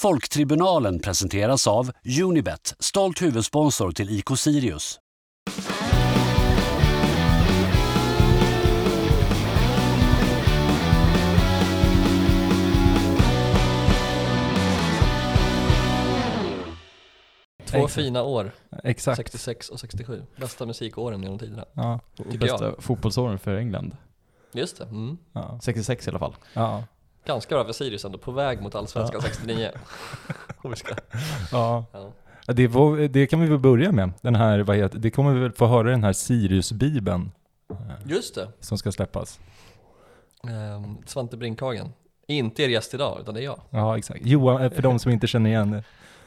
Folktribunalen presenteras av Unibet, stolt huvudsponsor till IK Sirius. Två Exakt. fina år, Exakt. 66 och 67. Bästa musikåren genom tiderna. Ja, och bästa fotbollsåren för England. Just det. Mm. Ja, 66 i alla fall. Ja. Ganska bra för Sirius ändå, på väg mot Allsvenskan Ja. 69. Om vi ska- Ja. ja. Det, var, det kan vi väl börja med. Den här, vad heter, det kommer vi väl få höra den här Sirius-bibeln eh, Just det. som ska släppas. Ehm, Svante Brinkhagen. Inte er gäst idag, utan det är jag. Ja, exakt. Johan, eh, för de som inte känner igen.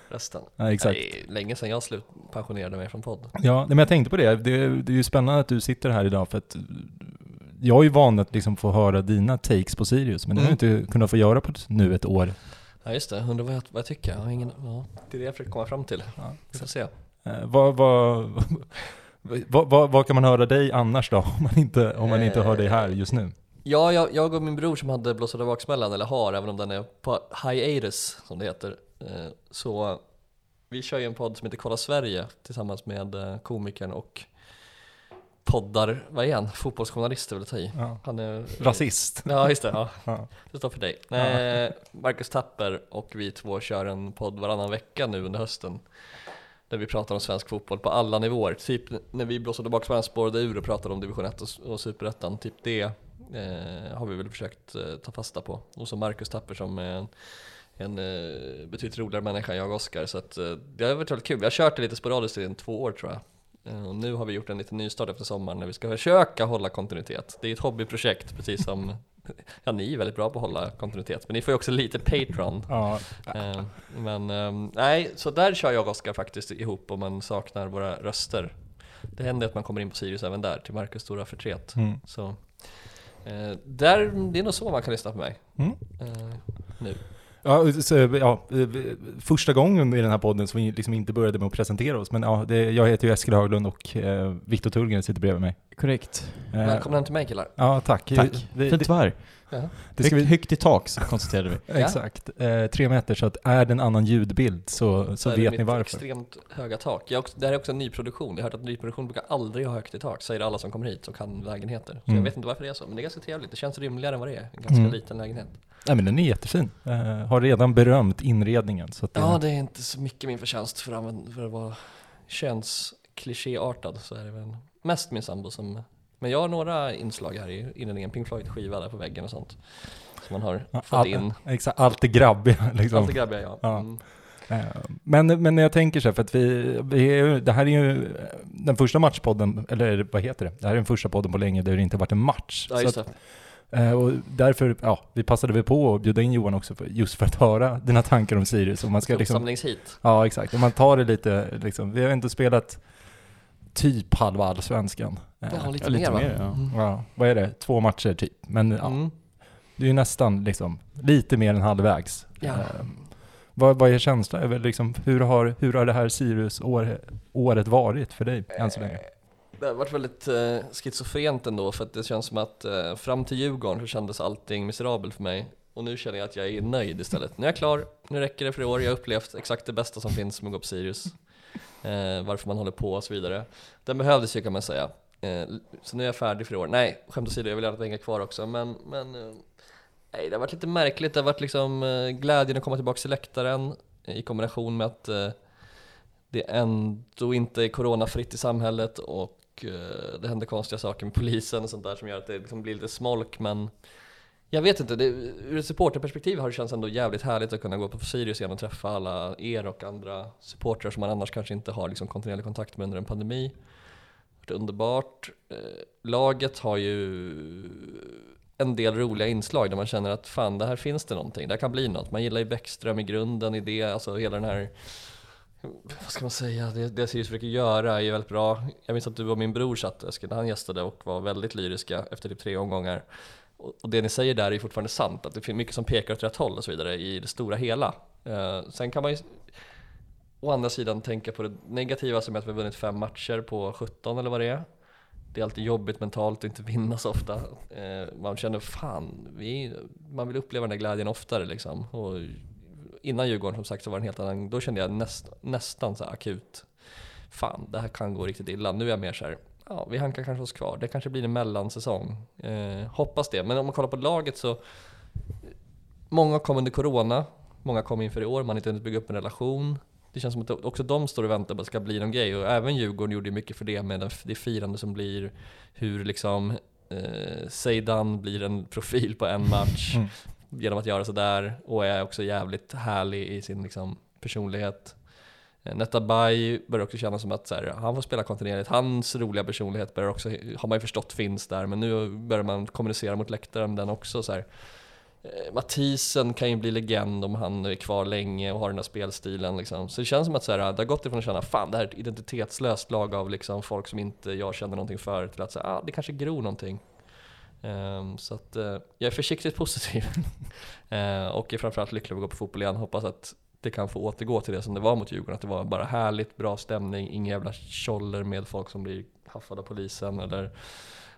Resten. Ja, exakt. Det är länge sedan jag slut pensionerade mig från podd. Ja, men jag tänkte på det. det. Det är ju spännande att du sitter här idag för att jag är ju van att liksom få höra dina takes på Sirius, men det har jag inte kunnat få göra på nu ett år. Ja just det, undrar vad jag, vad jag tycker. Jag har ingen, ja, det är det jag försöker komma fram till. Ja, Vi får se. Eh, vad, vad, vad, vad, vad kan man höra dig annars då, om man inte, om man inte hör dig här just nu? Ja, jag, jag och min bror som hade blåsade baksmällan, eller har, även om den är på hiatus som det heter. eh, Så vi kör ju en podd som heter Kolla Sverige tillsammans med eh, komikern och poddar, vad är han? Fotbollsjournalist vill jag i. Ja. Han är Rasist. Ja just det, ja. Ja. det står för dig. Eh, Marcus Tapper och vi två kör en podd varannan vecka nu under hösten. Där vi pratar om svensk fotboll på alla nivåer. Typ när vi blåste bakspärren spårade ur och pratade om division 1 och, superettan. Typ det eh, har vi väl försökt eh, ta fasta på. Och så Marcus Tapper som är en, en eh, betydligt roligare människa än jag och Oskar. Så att, eh, det har varit väldigt kul. Vi har kört det lite sporadiskt i två år tror jag. Eh, Och nu har vi gjort en liten nystart efter sommaren när vi ska försöka hålla kontinuitet. Det är ett hobbyprojekt precis som Ja, ni är väldigt bra på att hålla kontinuitet, men ni får ju också lite Patreon. Ja, Eh, Men ehm, nej, så där kör jag och Oskar faktiskt ihop om man saknar våra röster. Det händer att man kommer in på Sirius även där, till Marcus stora förtret. mm. Så eh, där, det är nog så man kan lyssna på mig. Mm. Nu. Ja, så, ja, första gången i den här podden som vi liksom inte började med att presentera oss, men ja, det, jag heter ju Eskil Höglund och eh, Viktor Tullgren sitter bredvid mig. Korrekt. Eh, Välkomna till mig killar. Ja, tack. Tack. Vi, Fint det, var. Ja. det ska Högt, vi, högt i tak så konstaterade vi. exakt. Eh, tre meter, så att är det en annan ljudbild så, så vet ni varför. extremt höga tak. Jag också, det här är också en nyproduktion. Jag har hört att nyproduktion brukar aldrig ha högt i tak, säger alla som kommer hit och kan lägenheter. Så Mm. jag vet inte varför det är så, men det är ganska trevligt. Det känns rymligare än vad det är. En ganska Mm. liten lägenhet. Nej men den är jättefin. Eh, har redan berömt inredningen. Så att det, Ja, det är inte så mycket min förtjänst för att, för att vara könsklichéartad så är det väl mest min sambo som Men jag har några inslag här i inredningen, Pink Floyd skiva där på väggen och sånt Som man har fått all- in Exakt, allt det grabbiga liksom. Allt det grabbiga ja, Ja. Mm. Eh, Men, men jag tänker så här, för att vi, vi är, det här är ju den första matchpodden, eller vad heter det? Det här är den första podden på länge där det inte varit en match. Ja just det, att, eh, och därför, ja, vi passade väl på att bjuda in Johan också, för, just för att höra dina tankar om Sirius. Och man ska liksom, ja exakt, om man tar det lite, liksom, vi har inte spelat typ halva allsvenskan. Eh, Ja, lite, ja, lite mer mer, ja. Mm. ja, vad är det? Två matcher typ. Men ja, Mm. det är ju nästan liksom, lite mer än halvvägs. Ja. Eh, vad, vad är känslan? Liksom, hur, har, hur har det här Sirius-året varit för dig än så länge? Det har varit väldigt eh, schizofrent ändå för att det känns som att eh, fram till Djurgården så kändes allting miserabelt för mig och nu känner jag att jag är nöjd istället. Nu är jag klar, nu räcker det för i år, jag har upplevt exakt det bästa som finns med att gå på Sirius. Eh, varför man håller på och så vidare. Den behövdes ju kan man säga. Eh, så nu är jag färdig för i år. Nej, skämt åsido, jag vill gärna hänga kvar också men, men eh, nej, det har varit lite märkligt. Det har varit liksom eh, glädjen att komma tillbaka till läktaren eh, i kombination med att eh, det ändå inte är coronafritt i samhället och eh, det händer konstiga saker med polisen och sånt där som gör att det liksom blir lite smolk men jag vet inte, det, ur ett supporterperspektiv har det känts ändå jävligt härligt att kunna gå på Sirius igen och träffa alla er och andra supportrar som man annars kanske inte har liksom kontinuerlig kontakt med under en pandemi. Det är underbart. Eh, laget har ju en del roliga inslag där man känner att fan, det här finns det någonting, det här kan bli något. Man gillar ju Bäckström i grunden i det, alltså hela den här vad ska man säga, det, det Sirius försöker göra är ju väldigt bra. Jag minns att du och min bror satt Eskil, när han gästade och var väldigt lyriska efter typ tre omgångar. Och, det ni säger där är ju fortfarande sant, att det finns mycket som pekar åt rätt håll och så vidare i det stora hela. Eh, sen kan man ju å andra sidan tänka på det negativa som är att vi har vunnit fem matcher på 17 eller vad det är. Det är alltid jobbigt mentalt att inte vinna så ofta. Eh, man känner fan, vi, man vill uppleva den där glädjen oftare liksom. Och innan Djurgården som sagt så var det en helt annan, då kände jag näst, nästan så här akut, fan det här kan gå riktigt illa. Nu är jag mer så här, ja vi hankar kanske oss kvar, det kanske blir en mellansäsong. Eh, hoppas det, men om man kollar på laget så, många kom under Corona, många kom inför i år, man har inte hunnit bygga upp en relation. Det känns som att också de står och väntar på att det ska bli någon grej och även Djurgården gjorde mycket för det med det firande som blir, hur liksom eh, Zeidan blir en profil på en match Mm. genom att göra sådär och är också jävligt härlig i sin liksom, personlighet. Eh, Netabay börjar också kännas som att så här, han får spela kontinuerligt. Hans roliga personlighet börjar också, har man ju förstått finns där, men nu börjar man kommunicera mot läktaren den också. Så här. Eh, Mathisen kan ju bli legend om han är kvar länge och har den här spelstilen. Liksom. Så det känns som att så här, det har gått ifrån att känna fan det här är ett identitetslöst lag av liksom, folk som inte jag känner någonting för till att säga, ah, det kanske gror någonting. Um, så att uh, jag är försiktigt positiv. uh, och är framförallt lycklig över att gå på fotboll igen. Hoppas att det kan få återgå till det som det var mot Djurgården. Att det var bara härligt, bra stämning, inga jävla tjoller med folk som blir haffade av polisen eller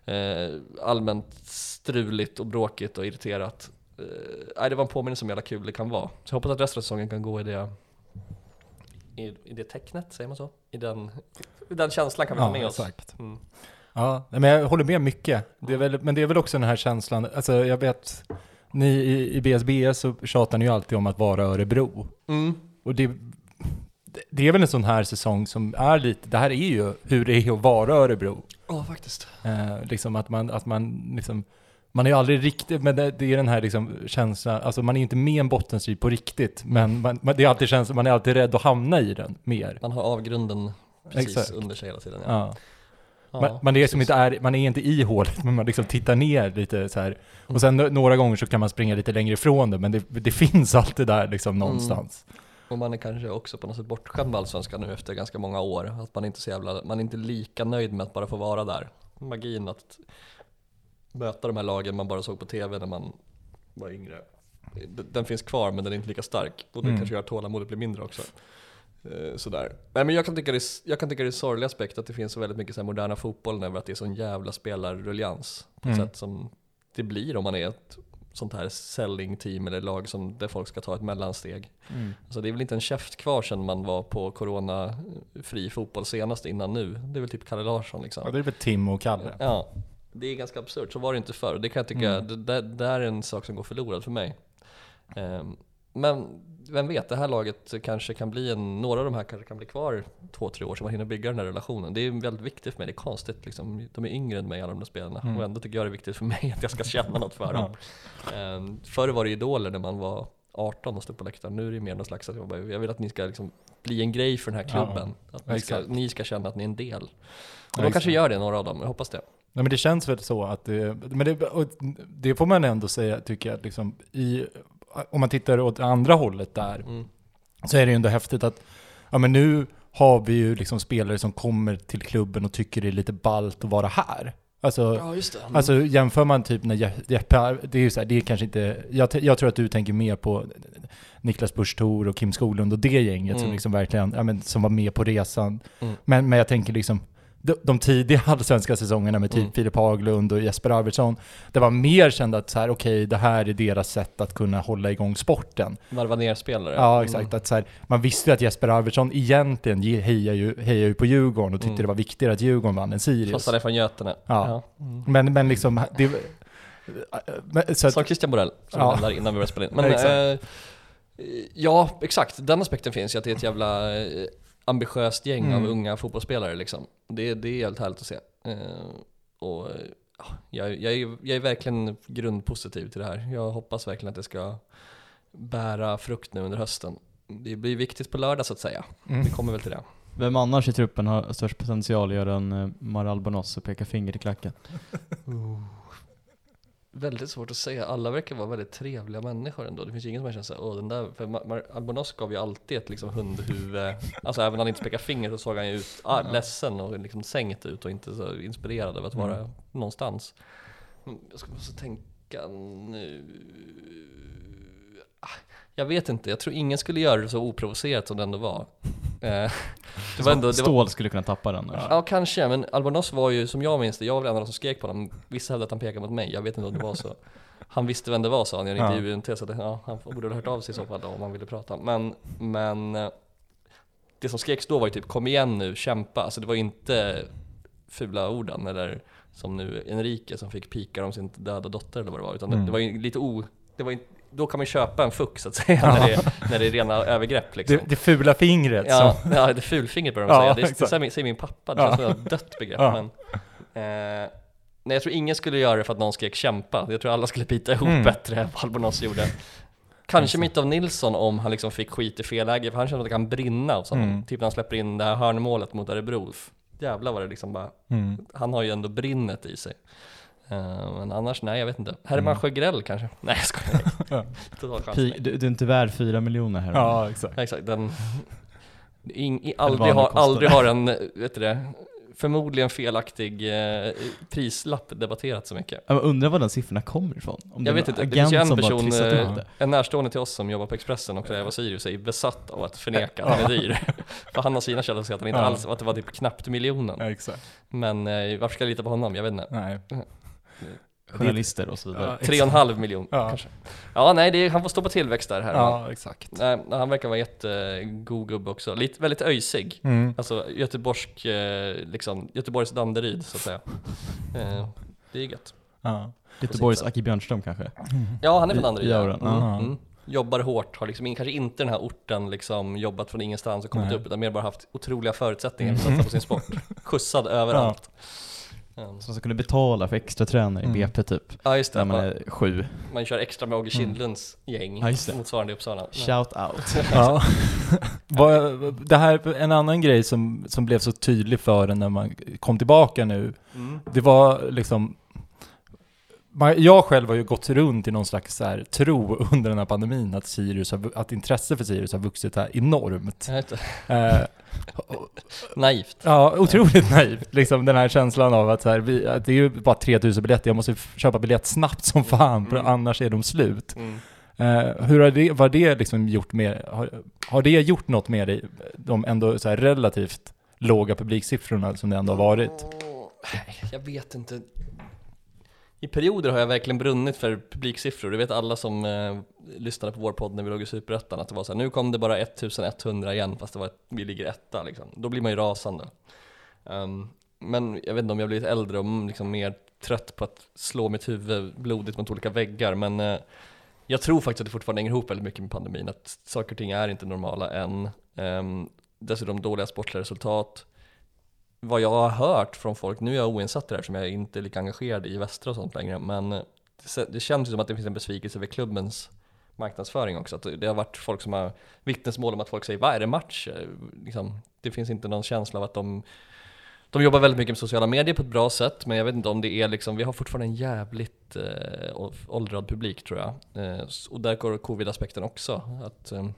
eh, allmänt struligt och bråkigt och irriterat. Eh, det var en påminnelse om hur jävla kul det kan vara. Så jag hoppas att resten av säsongen kan gå i det i, i det tecknet, säger man så? I den, i den känslan kan vi ha med oss. exakt. Mm. Ja, men jag håller med mycket. Det väl, men det är väl också den här känslan, alltså jag vet, ni i, i BSBS så tjatar ni ju alltid om att vara Örebro. Mm. Och det, det är väl en sån här säsong som är lite, det här är ju hur det är att vara Örebro. Ja, faktiskt. Eh, liksom att man, att man liksom, man är ju aldrig riktigt, men det, det är den här liksom känslan, alltså man är inte med en bottenstrid på riktigt, men man, man, det är alltid känslan, man är alltid rädd att hamna i den mer. Man har avgrunden precis Exakt. under sig hela tiden. Ja. Ja. Ja, man, man, är precis. inte är, man är inte i hålet, men man liksom tittar ner lite så här. Och sen no- några gånger så kan man springa lite längre ifrån det, men det, det finns alltid där liksom någonstans. Och man är kanske också på något sätt bortskämd med Allsvenskan nu efter ganska många år. Att man inte så jävla, man är inte lika nöjd med att bara få vara där. Magin att möta de här lagen man bara såg på TV när man var yngre. Den finns kvar men den är inte lika stark. Och det Mm. kanske gör att tålamodet blir mindre också. Eh, Sådär. Nej, men jag, kan tycka det är, jag kan tycka det är sorglig aspekt att det finns så väldigt mycket så moderna fotbollen över att det är sån jävla spelarruljans. På Mm. sätt som det blir om man är ett sånt här selling team eller lag som, där folk ska ta ett mellansteg. Mm. Alltså det är väl inte en käft kvar sedan man var på corona-fri fotboll senast innan nu. Det är väl typ Kalle Larsson liksom. Ja, det är väl Tim och Kalle. Ja, det är ganska absurt. Så var det inte förr. Det kan jag tycka, Mm. det, det, det är en sak som går förlorad för mig. Ehm, men vem vet, det här laget kanske kan bli en, några av de här kanske kan bli kvar två, tre år så man hinner bygga den här relationen. Det är väldigt viktigt för mig, det är konstigt liksom. De är yngre än mig alla de där spelarna Mm. och ändå tycker jag det är viktigt för mig att jag ska känna något för dem. Um, förr var det idoler när man var 18 och stod på läktaren. Nu är det mer någon slags att jag, bara, jag vill att ni ska liksom bli en grej för den här klubben. att ni ska, ni ska känna att ni är en del. Och Ja, de kanske gör det, några av dem. Jag hoppas det. Nej, men det känns väl så att det, men det, det får man ändå säga, tycker jag, liksom, i, om man tittar åt andra hållet där, Mm. så är det ju ändå häftigt att, ja men nu har vi ju liksom spelare som kommer till klubben och tycker det är lite ballt att vara här. Alltså, Ja, just det. Mm. Alltså jämför man typ när Je- Jeppe, det är ju så här, det är kanske inte, jag, jag tror att du tänker mer på Niklas Busch och Kim Skoglund och det gänget som Mm. liksom verkligen, ja men som var med på resan. Mm. Men, men jag tänker liksom, de, de tidiga allsvenska säsongerna med typ Mm. Filip Haglund och Jesper Arvidsson, det var mer känt att så här, okej, det här är deras sätt att kunna hålla igång sporten. Varva ner spelare. Ja, exakt. Att så här, man visste ju att Jesper Arvidsson egentligen ge- hejar ju, hejar ju på Djurgården och tyckte Mm. det var viktigare att Djurgården vann än Sirius. Fast han är från Götene. Ja. Mm. Men, men liksom, det, men, så att, Som Christian Borell, som Ja. ja. där innan vi började spela in. Men, Exakt. eh, ja, exakt. Den aspekten finns ju, att det är ett jävla eh, ambitiöst gäng Mm. av unga fotbollsspelare liksom. Det, det är helt härligt att se. Eh, och eh, ja, jag, jag, är, jag är verkligen grundpositiv till det här. Jag hoppas verkligen att det ska bära frukt nu under hösten. Det blir viktigt på lördag så att säga. mm. Vi kommer väl till det. Vem annars i truppen har störst potential att göra en uh, Maral Bonos och peka finger i klacken? Väldigt svårt att säga. Alla verkar vara väldigt trevliga människor ändå. Det finns ju ingen som känner såhär, åh den där, för Mar- Albonos gav ju alltid ett liksom hundhuvud. Alltså även när han inte pekade finger så såg han ju ut ah, ledsen och liksom sänkt ut och inte så inspirerad av att vara Mm. någonstans. Mm, Jag ska måste tänka nu. Ah, Jag vet inte, jag tror ingen skulle göra det så oprovocerat som det ändå var. Eh, det var ändå, det var, Stål skulle kunna tappa den. Ja. Ja kanske, men Albonos var ju som jag minns det, jag var väl en av de som skrek på honom. Vissa hävdade att han pekade mot mig, jag vet inte om det var så. han visste vem det var sa han i en intervju i NT, så att, ja, han borde ha hört av sig i så fall då, om han ville prata. Men, men eh, det som skreks då var ju typ kom igen nu, kämpa. Alltså det var inte fula orden eller som nu Enrique som fick pikar om sin döda dotter eller vad det var. Utan det, Mm. det var ju lite o... Det var då kan man köpa en fuck så att säga när, det är, när det är rena övergrepp liksom. Det, det fula fingret Ja, som... ja det fulfingret börjar de Ja, säga. Det, är- det säger, min, säger min pappa, det Ja. känns som ett dött begrepp. Ja. Men, eh, nej, jag tror ingen skulle göra det för att någon skrek kämpa. Jag tror alla skulle bita ihop Mm. bättre än vad Albonos gjorde. Kanske mitt av Nilsson om han liksom fick skit i fel läge, för han känner att det kan brinna och sånt. Mm. Typ när han släpper in det här hörnmålet mot Örebro. Jävlar vad det liksom bara, Mm. han har ju ändå brinnet i sig. Eh, men annars, nej jag vet inte. Herman Mm. Sjögrell kanske? Nej jag skojar. Du, du är inte värd fyra miljoner här. Ja, exakt. Exakt, den... In, i, vad aldrig, har, aldrig har en, vet du det, förmodligen felaktig eh, prislapp debatterat så mycket. Ja, men undrar var den siffrorna kommer ifrån? Om Jag vet inte, det finns ju en person, eh, en närstående till oss som jobbar på Expressen och Eva Sirius är besatt av att förneka att den är dyr. För han har sina källor som säger att den inte alls, att det var typ knappt miljonen. Ja, exakt. Men eh, varför ska jag lita på honom? Jag vet inte. Nej. Journalister och så vidare. Ja, Tre och en halv miljon Ja. kanske. Ja, nej, det är, han får stå på tillväxt där. Här. Ja, exakt. Nej, han verkar vara jättegod gubbe också. Lite, väldigt öjsig. Mm. Alltså göteborgsk, eh, liksom, Göteborgs Danderyd så att säga. Eh, det är gött. Ja. Göteborgs Aki Björnström kanske? Ja, han är I- från Danderyd. i ja. auran, Mm, mm. Jobbar hårt, har liksom kanske inte den här orten liksom jobbat från ingenstans och kommit Nej. upp, utan mer bara haft otroliga förutsättningar Mm. för att satsa på sin sport. Skjutsad överallt. Ja. Som ska kunna betala för extra tränare i Mm. BP typ. Ja just det, När man man, är sju. man kör extra med Åge Mm. Kindlunds gäng, Ja, just det. motsvarande i Uppsala. Shout out. Ja. Det här, en annan grej som, som blev så tydlig för en när man kom tillbaka nu, Mm. det var liksom jag själv har ju gått runt i någon slags så här tro under den här pandemin att, Sirius har, att intresse för Sirius har vuxit här enormt. Eh, Naivt. ja, otroligt naivt. Liksom den här känslan av att, så här, vi, att det är ju bara 3000 biljetter, jag måste köpa biljett snabbt som fan, för Mm. annars är de slut. Mm. Eh, hur har det, vad det liksom gjort med, har, har det gjort något med dig, de ändå så relativt låga publiksiffrorna som det ändå har varit? Jag vet inte. I perioder har jag verkligen brunnit för publiksiffror. Det vet alla som eh, lyssnade på vår podd när vi låg i Superettan att det var så här, nu kom det bara 1100 igen fast det var, vi ligger etta liksom. Då blir man ju rasande. Um, men jag vet inte om jag blivit äldre och mm, liksom mer trött på att slå mitt huvud blodigt mot olika väggar. Men eh, jag tror faktiskt att det fortfarande hänger ihop väldigt mycket med pandemin. Att saker och ting är inte normala än. Um, dessutom dåliga sportsliga resultat vad jag har hört från folk, nu är jag oinsatt i det här som jag inte är lika engagerad i Västra och sånt längre, men eh, det, det känns ju som att det finns en besvikelse över klubbens marknadsföring också. Att det har varit folk som har vittnesmål om att folk säger, vad är det match? Eh, liksom, det finns inte någon känsla av att de de jobbar väldigt mycket med sociala medier på ett bra sätt, men jag vet inte om det är liksom, vi har fortfarande en jävligt eh, åldrad publik tror jag. Eh, och där går covid-aspekten också. Att, eh,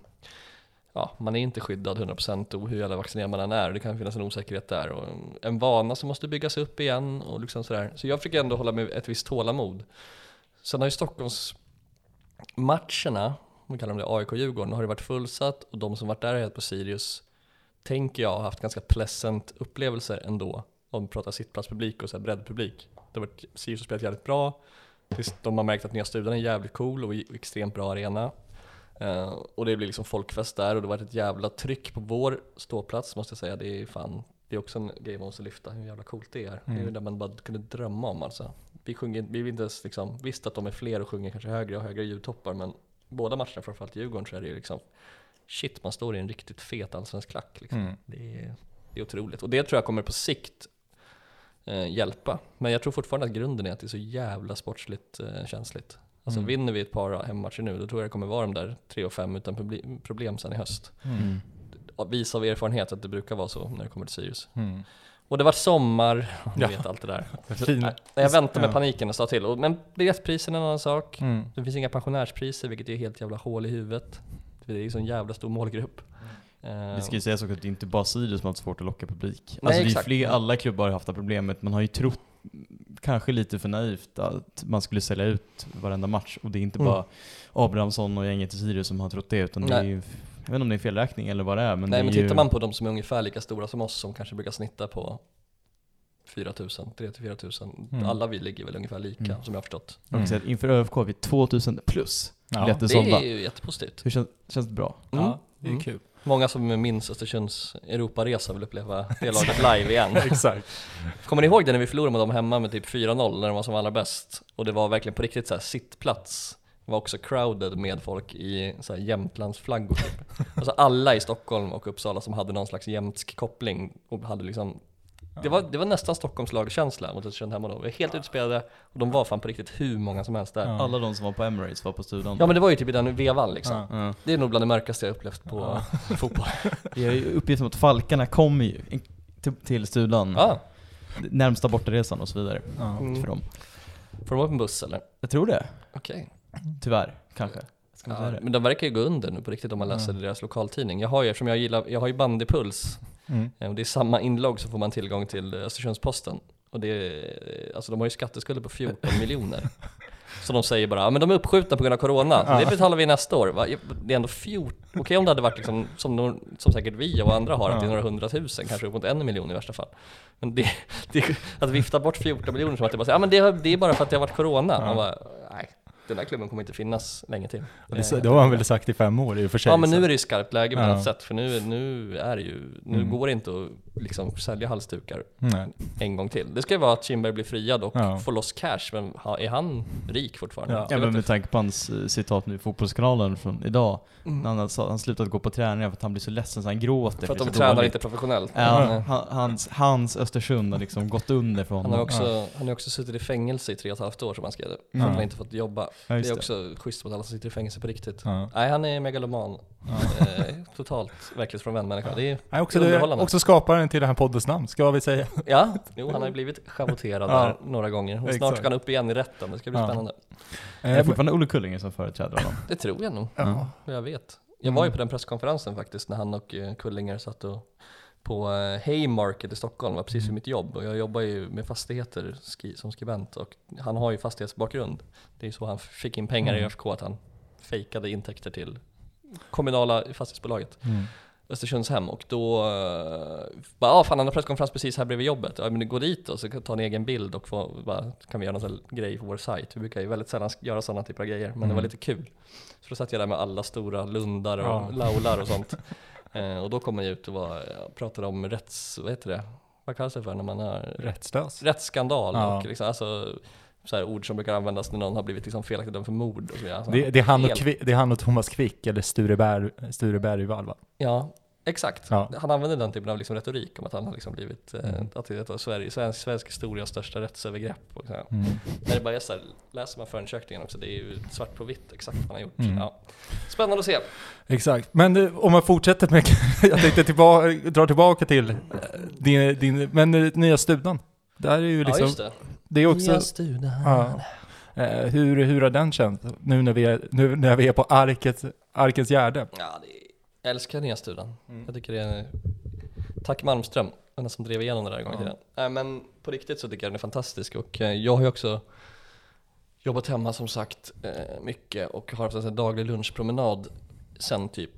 ja, man är inte skyddad 100% och hur jävla vaccinerad man än är. Det kan finnas en osäkerhet där och en- vana som måste byggas upp igen och liksom sådär. Så jag försöker ändå hålla med ett visst tålamod. Sen har ju Stockholms matcherna, om vi kallar dem det, AIK-Djurgården, har det varit fullsatt och de som varit där helt på Sirius, tänker jag, har haft ganska pleasant upplevelser ändå. Om vi pratar sittplatspublik och så här breddpublik. Det har varit, Sirius har spelat jävligt bra, tills de har märkt att nya studion är jävligt cool och extremt bra arena. Eh, och det blir liksom folkfest där och det varit ett jävla tryck på vår ståplats måste jag säga. Det är fan, det är också en grej man måste lyfta, hur jävla coolt det är. Det är Mm. det man bara kunde drömma om alltså. Vi sjunger, vi vill inte ens liksom, visst att de är fler och sjunger kanske högre och högre ljudtoppar men båda matcherna, framförallt Djurgården, så är det ju liksom shit, man står i en riktigt fet allsvensk klack liksom. Mm. Det, är, det är otroligt. Och det tror jag kommer på sikt eh, hjälpa. Men jag tror fortfarande att grunden är att det är så jävla sportsligt eh, känsligt. Alltså Mm. vinner vi ett par hemmamatcher nu, då tror jag det kommer vara de där 3 och 5 utan problem sen i höst. Mm. Vis av erfarenhet att det brukar vara så när det kommer till Sirius. Mm. Och det var sommar, ni Ja. vet allt det där. Fin. Jag väntar med Ja. paniken och sa till. Men biljettprisen är en annan sak. Mm. Det finns inga pensionärspriser, vilket är helt jävla hål i huvudet. Det är ju så en jävla stor målgrupp. Eh, Vi ska ju säga så att det är inte bara Sirius som har haft svårt att locka publik. Nej, alltså det är fler, alla klubbar har haft det problemet, man har ju trott, kanske lite för naivt, att man skulle sälja ut varenda match. Och det är inte Mm. bara Abrahamsson och gänget i Sirius som har trott det, utan det är ju, jag vet inte om det är felräkning eller vad det är, men Nej det men är ju, tittar man på de som är ungefär lika stora som oss som kanske brukar snitta på 4000, 3000-4000. Mm. Alla vi ligger väl ungefär lika Mm. som jag har förstått. Säga att inför ÖFK har vi 2000 plus Ja, Det sålda. är ju jättepositivt. Hur känns, känns det bra? Mm. Ja, det är Mm. kul. Många som minns Östersunds Europaresa vill uppleva det laget live igen. Exakt. Kommer ni ihåg det när vi förlorade med dem hemma med typ 4-0 när de var som allra bäst? Och det var verkligen på riktigt så här sittplats. Var också crowded med folk i så här Jämtlandsflaggor typ. Alltså alla i Stockholm och Uppsala som hade någon slags jämtsk koppling och hade liksom det var, det var nästan Stockholmslagkänsla mot Östersund hemma då. Vi var helt utspelade och de var fan på riktigt hur många som helst där. Ja. Ja, Alla de som var på Emirates var på studion. men det var ju typ i den vevan liksom. Ja. Ja. Det är nog bland det mörkaste jag upplevt på fotboll. Jag har ju uppgifter om att Falkarna kommer ju till, till studion, Ja, närmsta bortaresan och så vidare. Ja. mm. För dem. Får de upp en buss eller? Jag tror det, Okej. tyvärr, kanske. Ja, det? men de verkar ju gå under nu på riktigt om man läser deras lokaltidning. Jag har ju, eftersom jag gillar, jag har ju bandypuls, Mm. eh, och det är samma inlogg så får man tillgång till eh, Östersunds-Posten. Och det är, alltså de har ju skatteskulder på 14 miljoner. Så de säger bara, ja men de är uppskjutna på grund av Corona, Ja. det betalar vi nästa år. Va? Det är ändå 14, okej om det hade varit liksom, som, de, som säkert vi och andra har, att det är Ja. några hundratusen, kanske upp mot en miljon i värsta fall. Men det, det, att vifta bort 14 miljoner som att det bara, säger, ja men det, det är bara för att det har varit Corona. Ja. Man bara, nej, den här klubben kommer inte finnas länge till. Och det, det har han väl sagt i fem år i och för sig. Ja men nu är det ju skarpt läge på Ja. något sätt, för nu, nu är det ju, nu Mm. går det inte att liksom sälja halsdukar Nej. en gång till. Det ska ju vara att Kindberg blir friad och Ja. får loss cash, men är han rik fortfarande? Ja. Ja men med tanke på hans eh, citat nu i Fotbollskanalen från idag, Mm. när han sa han slutat gå på träningar för att han blir så ledsen så han gråter För att de tränar dåligt. inte professionellt. Ja, Nej. han, hans, hans Östersund har liksom gått under för Han honom. har också, han har också suttit i fängelse i tre och ett halvt år som han skrev det, för Ja. att han inte fått jobba. Ja, Det är det. också schysst mot alla som sitter i fängelse på riktigt. Ja. Nej, han är megaloman. Eh, totalt verklighetsfrånvänd människa. Det är, Nej, också, Det också skaparen till det här poddens namn, ska vi säga. ja, jo, han har ju blivit schavoterad Ja. där några gånger. Och snart ska han upp igen i rätten, det ska bli Ja. spännande. Är det Eh, fortfarande Olle Kullinger som företräder honom? Det tror jag nog. ja. jag vet. Jag var ju på den presskonferensen faktiskt när han och eh, Kullinger satt och på eh, Haymarket i Stockholm, var precis vid mitt jobb och jag jobbar ju med fastigheter som skribent och han har ju fastighetsbakgrund. Det är så han fick in pengar i Mm. ÖFK, att han fejkade intäkter till kommunala fastighetsbolaget. Mm. Östersundshem och då, uh, bara, ah, fan han har presskonferens precis här bredvid jobbet. Ja men gå dit och så kan ta en egen bild och få, bara, kan vi göra någon grej på vår sajt. Vi brukar ju väldigt sällan göra sådana typer av grejer, men det var Mm. lite kul. Så då satt jag där med alla stora lundar och Ja. laular och sånt. Eh, och då kom jag ut och var, jag pratade om rätts, vad heter det? Vad kallas det för när man har Rättslös. rättsskandal Ja. och liksom, alltså, så här ord som brukar användas när någon har blivit liksom felaktigt dömd för mord och så. Alltså, Det, det, är han och helt- Kvi, det är han och Thomas Quick, eller Sture, Berg, Sture Bergvall va? Ja, exakt. Ja. Han använder den typen av liksom retorik om att han har liksom blivit, eh, Mm. att det är Sverige, svensk, svensk historias största rättsövergrepp. Och så här. Mm. När det bara är så här, läser man förundersökningen också, det är ju svart på vitt exakt vad han har gjort. Mm. Ja. Spännande att se. Exakt, men om man fortsätter med, jag tänkte tillbaka, dra tillbaka till eh, din, din men nya studan. Där är ju ja, liksom, just det. det är också, Nya studion. ja, eh, hur, hur har den känts nu när vi är, nu när vi är på Arkets, Arkens Gärde? Ja, det är, jag älskar nya studion. Mm. Jag tycker det är... Tack Malmström, den som drev igenom det där en gång i Ja. Nej men på riktigt så tycker jag den är fantastisk och eh, jag har ju också jobbat hemma som sagt mycket och har haft en daglig lunchpromenad sen typ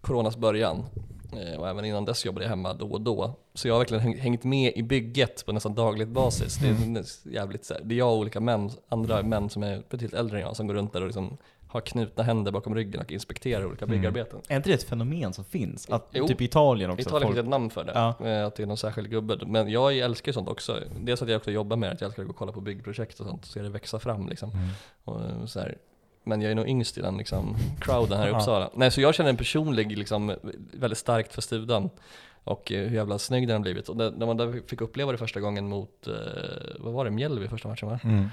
coronas början. Eh, Och även innan dess jobbade jag hemma då och då. Så jag har verkligen häng- hängt med i bygget på nästan dagligt basis. Det är Mm. jävligt så här, det är jag och olika män, andra män som är betydligt äldre än jag som går runt där och liksom har knutna händer bakom ryggen och inspekterar olika Mm. byggarbeten. Är inte det ett fenomen som finns? Att, Jo. typ i Italien också? Italien folk- finns ett namn för det, Ja. eh, att det är någon särskild gubbe. Men jag älskar sånt också. Dels att jag också jobbar med det, att jag älskar att gå och kolla på byggprojekt och sånt, och se det växa fram liksom. Och, eh, så här. Men jag är nog yngst i den liksom, crowden här i. Uppsala. Nej, så jag känner en personlig, liksom, väldigt starkt för studan. Och eh, hur jävla snygg den har blivit. Och det, när man där fick uppleva det första gången mot, eh, vad var det, Mjällby första matchen va? Mm.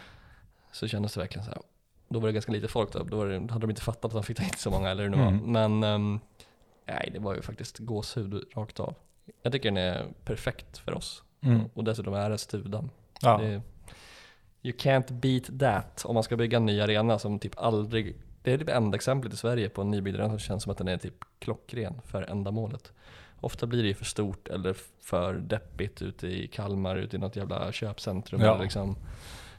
Så kändes det verkligen så här. Då var det ganska lite folk då, då det, hade de inte fattat att de fick ta hit så många eller hur det var. Mm. Men ehm, nej, det var ju faktiskt gåshud rakt av. Jag tycker den är perfekt för oss. Mm. Och dessutom är det studan. Ja. Det, you can't beat that om man ska bygga en ny arena som typ aldrig det är det enda exemplet i Sverige på en nybyggd arena som känns som att den är typ klockren för ändamålet. Ofta blir det ju för stort eller för deppigt ute i Kalmar, ute i något jävla köpcentrum Ja. eller liksom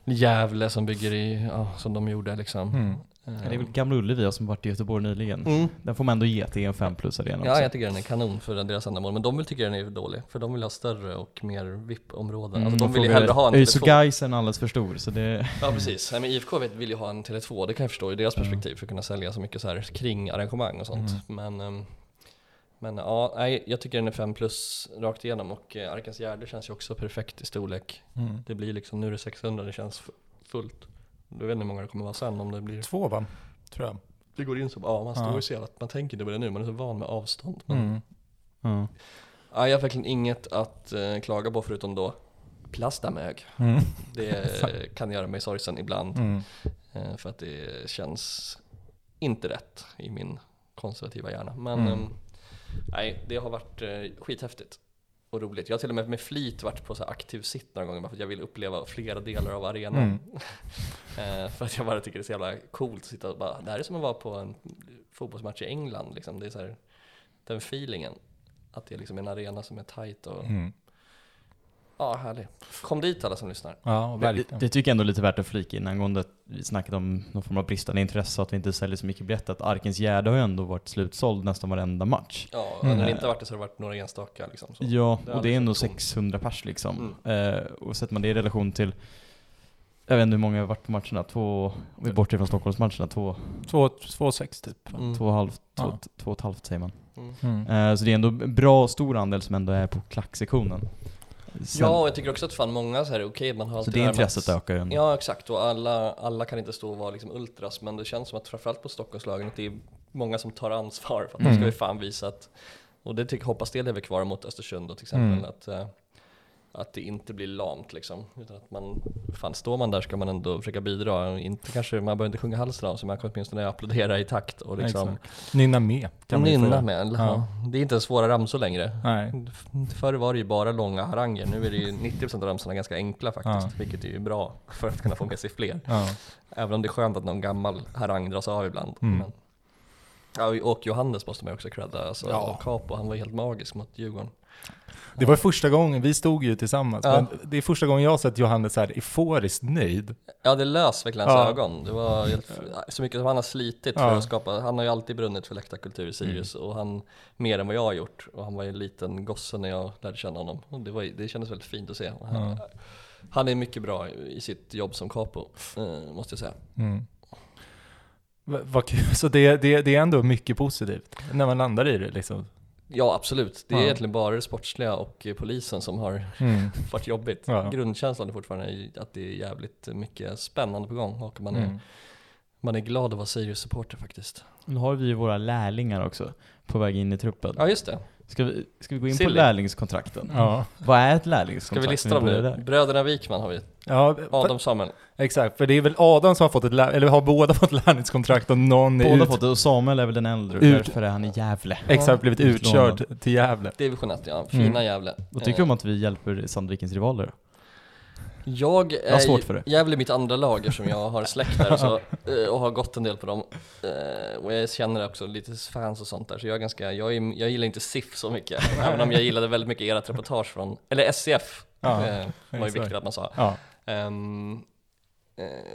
Gävle som bygger i, ja, som de gjorde liksom. Mm. Ja, det är väl Gamla Ullevi som varit i Göteborg nyligen. Mm. Den får man ändå ge till en 5 plus arena Ja, också. jag tycker den är kanon för deras ändamål, men de vill tycka den är dålig, för de vill ha större och mer VIP-områden. Alltså de vill ju hellre ha en ÖIS och Tele2. Gais är en alldeles för stor, så det... Ja precis, Nej, men IFK vet- vill ju ha en Tele2, det kan jag förstå i deras perspektiv för att kunna sälja så mycket så här kring arrangemang och sånt. Men, ehm, men ja, nej, jag tycker den är 5 plus rakt igenom och eh, Arkens Gärde känns ju också perfekt i storlek. Mm. Det blir liksom, nu är det 600, det känns fullt. Du vet inte hur många det kommer vara sen om det blir Två va? Tror jag. Det går in så, ja man står Ja. ju så jävla, man tänker inte på det nu, man är så van med avstånd. Men, Mm. Ja. ja, jag har verkligen inget att eh, klaga på förutom då plastamög. Mm. Det eh, kan göra mig sorgsen ibland. Mm. Eh, för att det känns inte rätt i min konservativa hjärna. Men Mm. ehm, nej, det har varit eh, skithäftigt och roligt. Jag har till och med med flit varit på så aktiv sitt några gånger bara för att jag vill uppleva flera delar av arenan. Mm. Eh, för att jag bara tycker det är så jävla coolt att sitta och bara, det här är som att vara på en fotbollsmatch i England liksom. Det är så här, den feelingen. Att det är liksom en arena som är tight och Mm. Ja, härlig. Kom dit alla som lyssnar. Ja, Det, verkligen. det tycker jag ändå är lite värt att flika in angående att vi snackade om någon form av bristande intresse och att vi inte säljer så mycket biljetter. Att Arkens Gärde har ju ändå varit slutsåld nästan varenda match. Ja, Mm. när det inte varit det så har det varit några enstaka liksom. Så. Ja, Det och det är aldrig ändå varit tomt. 600 pers liksom. Mm. Eh, och sätter man det i relation till, jag vet inte hur många har varit på matcherna, två, om vi bortser från Stockholmsmatcherna, två, Två, två sex typ. Mm. två och halvt, två, Ja. två och ett halvt säger man. Mm. Mm. Eh, så det är ändå en bra stor andel som ändå är på klacksektionen. Sen- Ja, och jag tycker också att fan många så här, okej man har så alltid det här med intresset att- ökar ju ändå. Ja exakt, och alla, alla kan inte stå och vara liksom ultras, men det känns som att framförallt på Stockholmslagen att det är många som tar ansvar för att de Mm. ska ju fan visa att, och det tycker, hoppas det lever kvar mot Östersund då till exempel, Mm. att, eh, att det inte blir lamt liksom, utan att man, fan står man där ska man ändå försöka bidra, och inte kanske, man behöver inte sjunga halsen av sig, man kan åtminstone applådera i takt och liksom Exakt. Nynna med. Kan nynna med, Ja. ja. det är inte svåra ramsor längre. Nej. Förr var det ju bara långa haranger, nu är det ju 90% av ramsorna ganska enkla faktiskt, Ja. vilket är ju bra för att kunna få med sig fler. Ja. Även om det är skönt att någon gammal harang dras av ibland. Mm. Men, och Johannes måste man också credda, alltså Ja. Capo, han var helt magisk mot Djurgården. Det var första gången, vi stod ju tillsammans, Ja. men det är första gången jag har sett Johannes så här euforiskt nöjd. Ja det lös verkligen hans Ja. ögon. Det var helt, så mycket som han har slitit Ja. för att skapa, han har ju alltid brunnit för läktarkultur i Sirius Mm. och han, mer än vad jag har gjort. Och han var ju en liten gosse när jag lärde känna honom. Och det, var, det kändes väldigt fint att se. Han, han är mycket bra i sitt jobb som capo, eh, måste jag säga. Mm. Va- Vad kul, så det, det, det är ändå mycket positivt när man landar i det liksom. Ja absolut, det är Ja. egentligen bara det sportsliga och eh, polisen som har Mm. varit jobbigt. Ja. Grundkänslan är fortfarande att det är jävligt mycket spännande på gång och man är, Mm. man är glad att vara Sirius-supporter faktiskt. Nu har vi ju våra lärlingar också på väg in i truppen. Ja just det, Ska vi, ska vi gå in på Silly. lärlingskontrakten? Ja. Vad är ett ska lärlingskontrakt? vi lista dem nu? Bröderna Wikman har vi, ja, Adam Samuel. exakt. För det är väl Adam som har fått ett, lär- eller har båda fått lärlingskontrakt och någon är Båda ut, fått det, och Samuel är väl den äldre, Ut- därför är han i Gävle. exakt blivit utkörd till Gävle. Division 1 ja, fina Mm. Gävle. Vad tycker du om att vi hjälper Sandvikens rivaler? Jag Jag har är svårt för det. Gävle är mitt andra lag eftersom jag har släkt där och, så, eh, och har gått en del på dem. Eh, Och jag känner också lite fans och sånt där, så jag är ganska, jag, är, jag gillar inte SIF så mycket. även om jag gillade väldigt mycket ert reportage från, eller SCF, Ja, eh, var ju viktigt att man sa. Ja. Eh,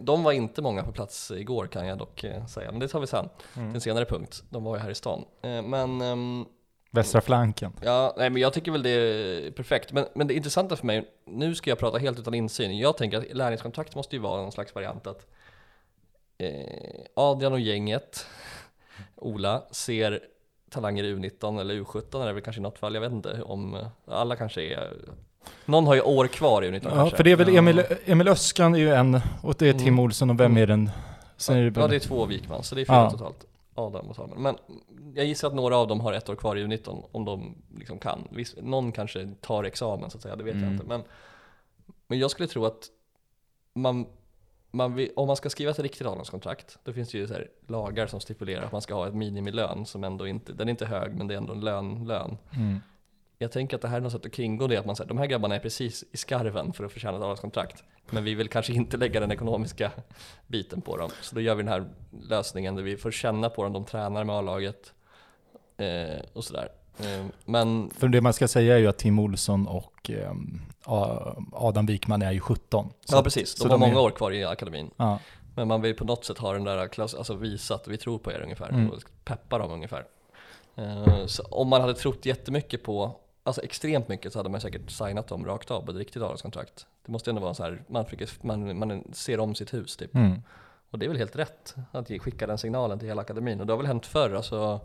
de var inte många på plats igår kan jag dock säga, men det tar vi sen. Mm. En senare punkt. De var ju här i stan. Men ehm, Västra flanken. Ja, nej men jag tycker väl det är perfekt. Men, men det intressanta för mig, nu ska jag prata helt utan insyn. Jag tänker att lärlingskontrakt måste ju vara någon slags variant att eh, Adrian och gänget, Ola, ser talanger i U19 eller U17 är det väl kanske i något fall, jag vet inte om eh, alla kanske är någon har ju år kvar i U19 Ja, kanske. för det är väl Ja. Emil, Emil Öskan är ju en, och det är Tim Mm. Olsson och vem är den? Sen är det, Ja det är två Wikman, så det är fyra Ja. totalt. Adam och Samuel. Men jag gissar att några av dem har ett år kvar i U19 om de liksom kan. Viss, någon kanske tar examen så att säga, det vet jag Mm. inte. Men, men jag skulle tro att man, man vill, om man ska skriva ett riktigt avgångskontrakt, då finns det ju så här lagar som stipulerar att man ska ha ett minimilön som ändå inte, den är inte hög men det är ändå en lön, lön. Mm. Jag tänker att det här är något sätt att kringgå det, att man säger de här grabbarna är precis i skarven för att förtjäna ett avgångskontrakt. Men vi vill kanske inte lägga den ekonomiska biten på dem. Så då gör vi den här lösningen där vi får känna på dem, de tränar med A-laget eh, och sådär. Eh, men För det man ska säga är ju att Tim Olsson och A- Adam Wikman är ju 17. Så ja precis, så de har de är- många år kvar i akademin. Ja. Men man vill på något sätt ha den där, klass, alltså visa att vi tror på er ungefär, Mm. och peppa dem ungefär. Eh, så om man hade trott jättemycket på, alltså extremt mycket, så hade man säkert signat dem rakt av på ett riktigt avtalskontrakt. Det måste ändå vara så här, man, försöker, man, man ser om sitt hus typ. Mm. Och det är väl helt rätt att skicka den signalen till hela akademin. Och det har väl hänt förr, alltså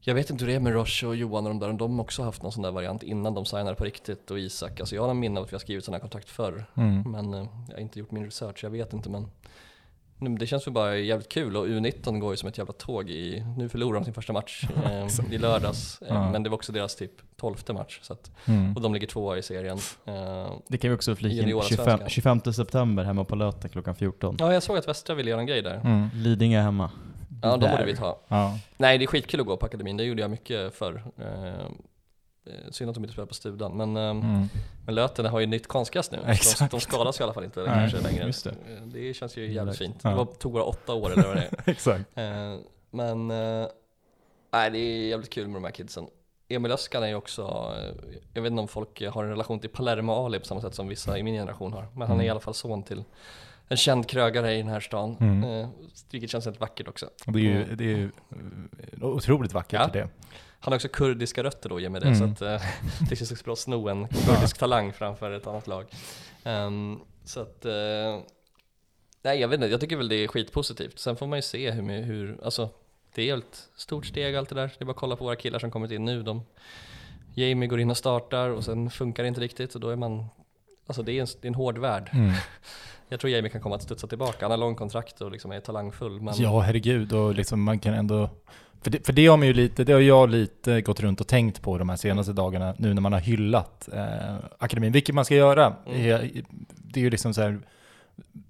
jag vet inte hur det är med Roche och Johan och de där, de också haft någon sån där variant innan de signade på riktigt och Isak. Alltså jag har en minne av att vi har skrivit sådana kontrakt förr. Mm. Men eh, jag har inte gjort min research, jag vet inte men det känns väl bara jävligt kul och U19 går ju som ett jävla tåg i, nu förlorar de sin första match eh, i lördags. Eh. Men det var också deras typ tolfte match. Så att, Mm. och de ligger tvåa i serien. Eh, Det kan vi också flika in. Juniorsvenskan. 25, 25 september hemma på Löten klockan 14. ja jag såg att Västra ville göra en grej där. Mm. Lidingö hemma. Ja de borde vi ta. Ja. Nej det är skitkul att gå på akademin, det gjorde jag mycket förr. Eh, synd att de inte spelar på Studan, men, eh, Mm. men Löten har ju nytt konstgräs nu. De, Exakt. de skadas i alla fall inte Nej, kanske längre. det. Eh, det känns ju jävligt fint. Ja. Det var, tog bara åtta år eller vad det är. Exakt. Men nej, det är jävligt kul med de här kidsen. Emil Öskan är ju också, jag vet inte om folk har en relation till Palermo Ali på samma sätt som vissa i min generation har. Men han är Mm. i alla fall son till en känd krögare i den här stan. Mm. Vilket känns helt vackert också. Och det är ju, det är ju otroligt vackert Ja. det. Han har också kurdiska rötter då, ge mig det. Mm. Så att eh, det känns också bra att sno en kurdisk talang framför ett annat lag. Ehm, så att, eh, nej jag vet inte, jag tycker väl det är skitpositivt. Sen får man ju se hur, hur alltså det är ett stort steg allt det där. Det är bara att kolla på våra killar som kommit in nu. De, Jamie går in och startar och sen funkar det inte riktigt och då är man, alltså det är en, det är en hård värld. Mm. Jag tror Jamie kan komma att studsa tillbaka. Han har lång kontrakt och liksom är talangfull. Men Ja, herregud. Och liksom man kan ändå... För det, för det har man ju lite, det har jag lite gått runt och tänkt på de här senaste dagarna, nu när man har hyllat eh, akademin, vilket man ska göra. Mm. Det, det är ju liksom så här,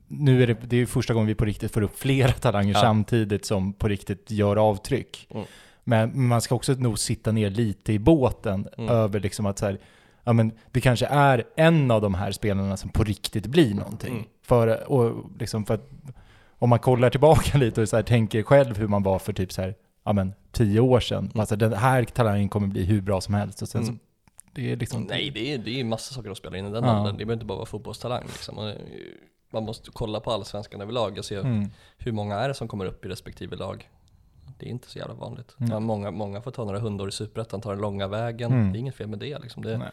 nu är det, det är första gången vi på riktigt får upp flera talanger Ja. samtidigt som på riktigt gör avtryck. Mm. Men man ska också nog sitta ner lite i båten Mm. över liksom att så här, ja men det kanske är en av de här spelarna som på riktigt blir någonting. Mm. För, och liksom för att om man kollar tillbaka lite och så här, tänker själv hur man var för typ så här, ja men tio år sedan. Mm. Alltså den här talangen kommer bli hur bra som helst. Och sen Mm. så, det är liksom... Nej, det är, det är massa saker att spela in i den Ja. åldern. Det behöver inte bara vara fotbollstalang liksom. Eh, Man måste kolla på allsvenskan överlag och se Mm. hur många är det som kommer upp i respektive lag. Det är inte så jävla vanligt. Mm. Ja, många, många får ta några hundår i superettan, tar den långa vägen. Mm. Det är inget fel med det liksom. Det,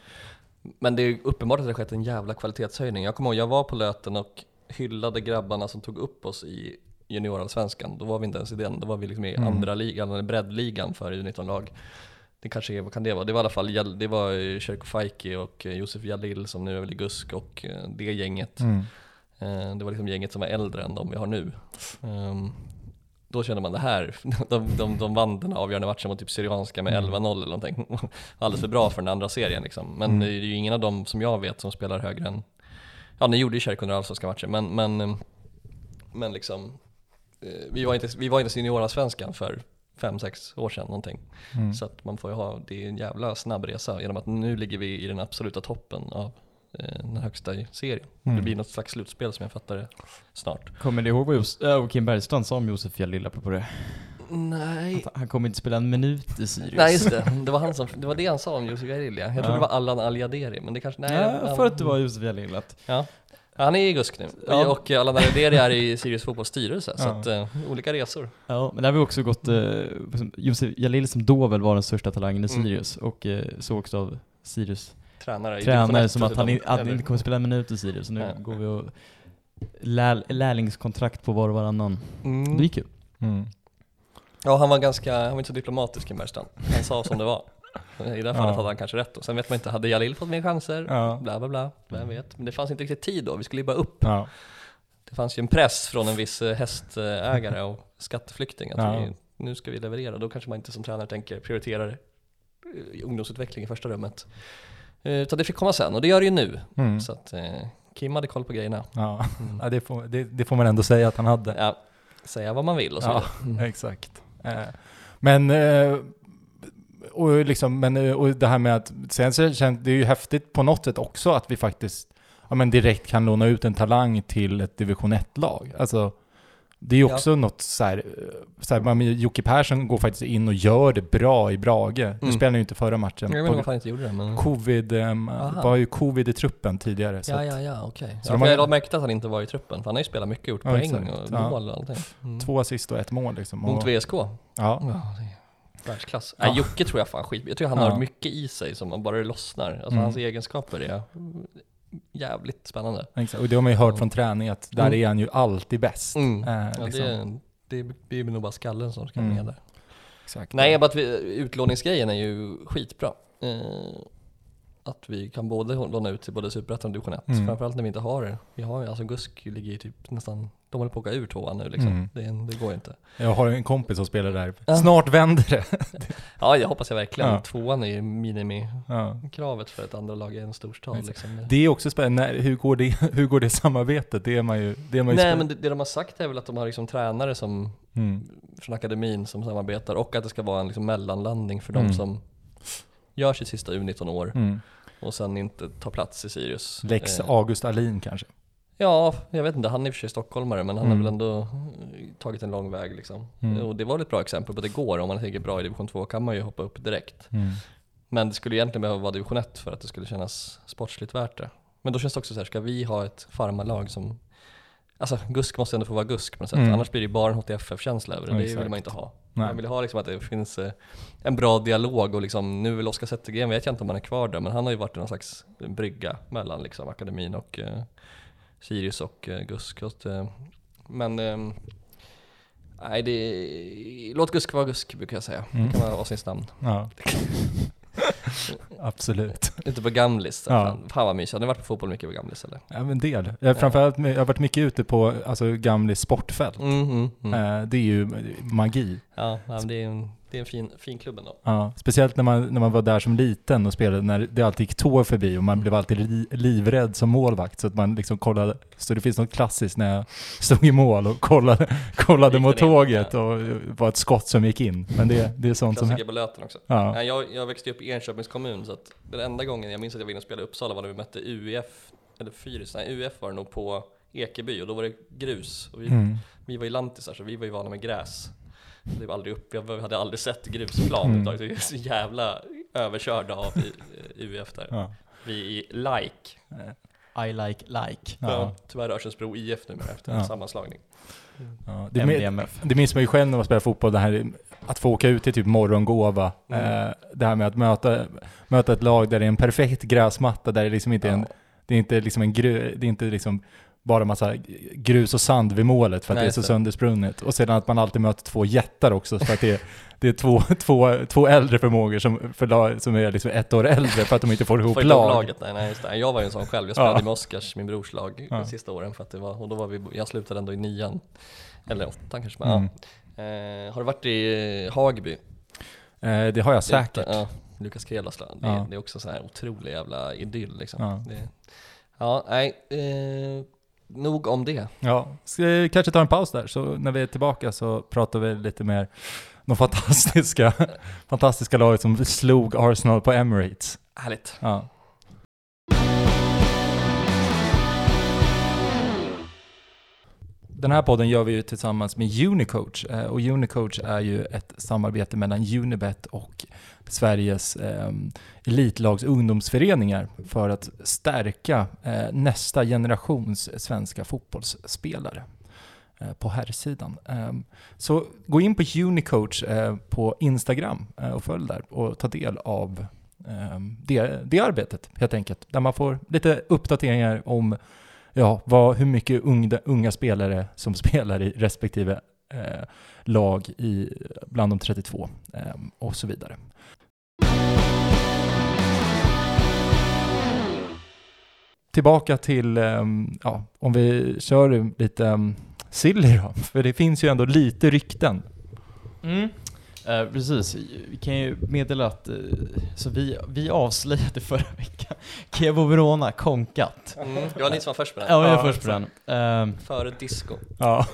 men det är uppenbart att det har skett en jävla kvalitetshöjning. Jag kommer ihåg, jag var på Löten och hyllade grabbarna som tog upp oss i juniorallsvenskan. Då var vi inte ens i den, då var vi liksom i Mm. andra ligan, eller breddligan för U19-lag. Det kanske är, vad kan det vara? Det var i alla fall, det var eh, Sherko Faiki och Josef Jalil som nu är väl i GUSK och eh, det gänget. Mm. Eh, Det var liksom gänget som var äldre än de vi har nu. Ehm, Då kände man det här, de, de, de vann den avgörande matchen mot typ Syrianska med Mm. 11-0 eller någonting. Alldeles för bra för den andra serien liksom. Men Mm. det är ju ingen av dem som jag vet som spelar högre än, ja ni gjorde ju Kärk under allsvenska matcher, men, men, eh, men liksom, vi var inte, vi var inte seniorallsvenskan för 5-6 år sedan någonting. Mm. Så att man får ju ha, det är en jävla snabb resa genom att nu ligger vi i den absoluta toppen av eh, den högsta i serien. Mm. Det blir något slags slutspel som jag fattar det snart. Kommer ni ihåg vad Jos- äh, Kim Bergstrand sa om Josef Jalil apropå det? Nej. Att han kommer inte spela en minut i Sirius. Nej just det, det var, han som, det var det han sa om Josef Jalilja. Jag trodde Ja. det var Allan Al-Jaderi, men det kanske, nej. Han- för att det var Josef Jalil. Att, Ja. Han är i GUSK nu, Ja. och Allan Al-Jaderi är i Sirius fotbolls styrelse, så Ja. att, eh, olika resor. ja, men där har vi också gått, som Josef Jalil som då väl var den största talangen i Mm. Sirius och eh, sågs av Sirius Tränare i tränare som att han, eller i- att inte kommer spela en minut i Sirius. Så nu Ja. går vi och lär, lärlingskontrakt på var och varannan. Mm. Det gick kul. Mm. Ja, han var ganska, han var inte så diplomatisk Kim Bergstrand. Han sa som det var. I det här fallet Ja. hade han kanske rätt. Och sen vet man inte, hade Jalil fått mer chanser? Ja. Bla bla bla, vem vet. Men det fanns inte riktigt tid då, vi skulle ju bara upp. Ja. Det fanns ju en press från en viss eh, hästägare och skatteflykting att Ja. vi, nu ska vi leverera. Då kanske man inte som tränare tänker prioriterar eh, ungdomsutveckling i första rummet. Eh, Utan det fick komma sen och det gör det ju nu. Mm. Så att eh, Kim hade koll på grejerna. Ja. Mm. ja det, får, det, det får man ändå säga att han hade. Ja, säga vad man vill och så Ja, vidare. exakt. Eh, Men, eh, och, liksom, men och det här med att, sen så känns det är ju häftigt på något sätt också att vi faktiskt ja, men direkt kan låna ut en talang till ett division 1-lag. Alltså, Det är ju också något så här, så här man, Jocke Persson går faktiskt in och gör det bra i Brage. Nu Mm. spelade han ju inte förra matchen. Jag vet inte varför han inte gjorde det men... Covid, um, var ju covid i truppen tidigare. Så Ja, ja, ja, okej. Så Ja, de har- jag till att han inte var i truppen, för han har ju spelat mycket, gjort Ja, poäng exakt. och Ja. mål och allting. Mm. Två assist och ett mål liksom. Mot VSK. ja. Ja, det världsklass. Ja. Nej, Jocke tror jag fan skit. Jag tror han Ja. har mycket i sig som man bara det lossnar. Alltså Mm. hans egenskaper är jävligt spännande. Exakt. Och det har man ju hört från träning att där Mm. är han ju alltid bäst. Mm. Eh, Ja, liksom. det, det blir nog bara skallen som ska Mm. med där. Exakt. Nej, bara att vi, utlåningsgrejen är ju skitbra. Eh, att vi kan både låna ut till både Superettan och Division 1. Mm. Framförallt när vi inte har det. Vi har ju, alltså Gusk ligger ju typ nästan, de håller på att åka ur tvåan nu liksom. Mm. Det, det går inte. Jag har en kompis som spelar där. Ja. Snart vänder det. Ja, jag hoppas jag verkligen. Ja. Tvåan är ju minimikravet för ett andra lag i en storstad liksom. Det är också spännande, hur går det, hur går det samarbetet? Det är man ju, det är man ju Nej men det, det de har sagt är väl att de har liksom tränare som, mm. från akademin som samarbetar och att det ska vara en liksom mellanlandning för Mm. de som gör sitt sista U19 år Mm. och sen inte tar plats i Sirius. Lex Eh, August Alin kanske? Ja, jag vet inte, han är i och för sig stockholmare men han Mm. har väl ändå eh, tagit en lång väg liksom. Mm. Och det var ett bra exempel på att det går, om man tänker bra i division 2 kan man ju hoppa upp direkt. Mm. Men det skulle egentligen behöva vara division 1 för att det skulle kännas sportsligt värt det. Men då känns det också så här, ska vi ha ett farmarlag som Alltså Gusk måste ändå få vara Gusk på något sätt, Mm. annars blir det ju bara en HTFF-känsla över det, Ja, det exakt. vill man inte ha. Nej. Man vill ha liksom att det finns eh, en bra dialog och liksom, nu väl Oskar Zettergren, vet jag inte om han är kvar där, men han har ju varit någon slags brygga mellan liksom akademin och eh, Sirius och eh, Gusk. Så att, eh, men ehm, nej, det, låt Gusk vara Gusk brukar jag säga. Mm. Det kan vara avsnittsnamn. Ja. Absolut. Ute på Gamlis, Ja. fan, fan vad mysigt. Har ni varit på fotboll mycket på Gamlis eller? Ja men del. Jag, framförallt, jag har varit mycket ute på alltså, Gamlis sportfält. Mm, mm, mm. Eh, det är ju magi. Ja, det är en, det är en fin, fin klubb ändå. Ja, speciellt när man, när man var där som liten och spelade, när det alltid gick tåg förbi och man blev alltid li, livrädd som målvakt. Så att man liksom kollade, så det finns något klassiskt när jag stod i mål och kollade, kollade mot in? tåget och det var ett skott som gick in. Men det, det är sånt som händer. på Löten också. Ja. Jag, jag växte upp i Enköpings kommun så att den enda gången jag minns att jag var inne och spelade i Uppsala var när vi mötte UEF, eller Fyris, nej UEF var det nog på Ekeby och då var det grus. Och vi, Mm. vi var ju lantisar så vi var ju vana med gräs. Det var aldrig upp, jag hade aldrig sett grusplan Mm. mm. Vi är så jävla överkörda av i- UEF där. Ja. Vi i LIKE, I like like. Ja. ja. tyvärr Örsundsbro IF numera efter Ja. en sammanslagning. Ja. Det, med, MDMF. det minns man ju själv när man spelar fotboll, det här att få åka ut till typ morgongåva. Mm. Eh, det här med att möta, möta ett lag där det är en perfekt gräsmatta, där det liksom inte är en, det är inte liksom en gru, det är inte liksom bara massa grus och sand vid målet för att Nej, det är så det. söndersprunget. Och sedan att man alltid möter två jättar också för att det är, det är två, två, två äldre förmågor som, för lag, som är liksom ett år äldre för att de inte får ihop Får lag. laget, nej, nej just det. Jag var ju en sån själv, jag spelade Ja. med Oskars, min brors lag, Ja. de sista åren för att det var, och då var vi, jag slutade ändå i nian. Eller åttan kanske, men Mm. ja. Eh, har du varit i Hagby? Eh, det har jag säkert. Ja, Lukas Krelas lag. Det, det är också så här otrolig jävla idyll liksom. Ja. Det, ja, nej. Eh, nog om det. Ja, ska vi kanske ta en paus där, så när vi är tillbaka så pratar vi lite mer de fantastiska, fantastiska laget som slog Arsenal på Emirates. Härligt. Ja. Den här podden gör vi ju tillsammans med Unicoach eh, och Unicoach är ju ett samarbete mellan Unibet och Sveriges eh, elitlags ungdomsföreningar för att stärka eh, nästa generations svenska fotbollsspelare eh, på herrsidan. Eh, Så gå in på Unicoach eh, på Instagram eh, och följ där och ta del av eh, det, det arbetet helt enkelt. Där man får lite uppdateringar om ja, vad, hur mycket unga, unga spelare som spelar i respektive eh, lag i, bland de 32 eh, och så vidare. Tillbaka till, ehm, ja, om vi kör lite um, Silly då, för det finns ju ändå lite rykten. Mm. Eh, precis, vi kan ju meddela att eh, så vi, vi avslöjade förra veckan Kevo Verona konkat. Mm. Det var ni som var först med den. Ja, jag är Ja, först på den. Ehm, Före disco. Ja.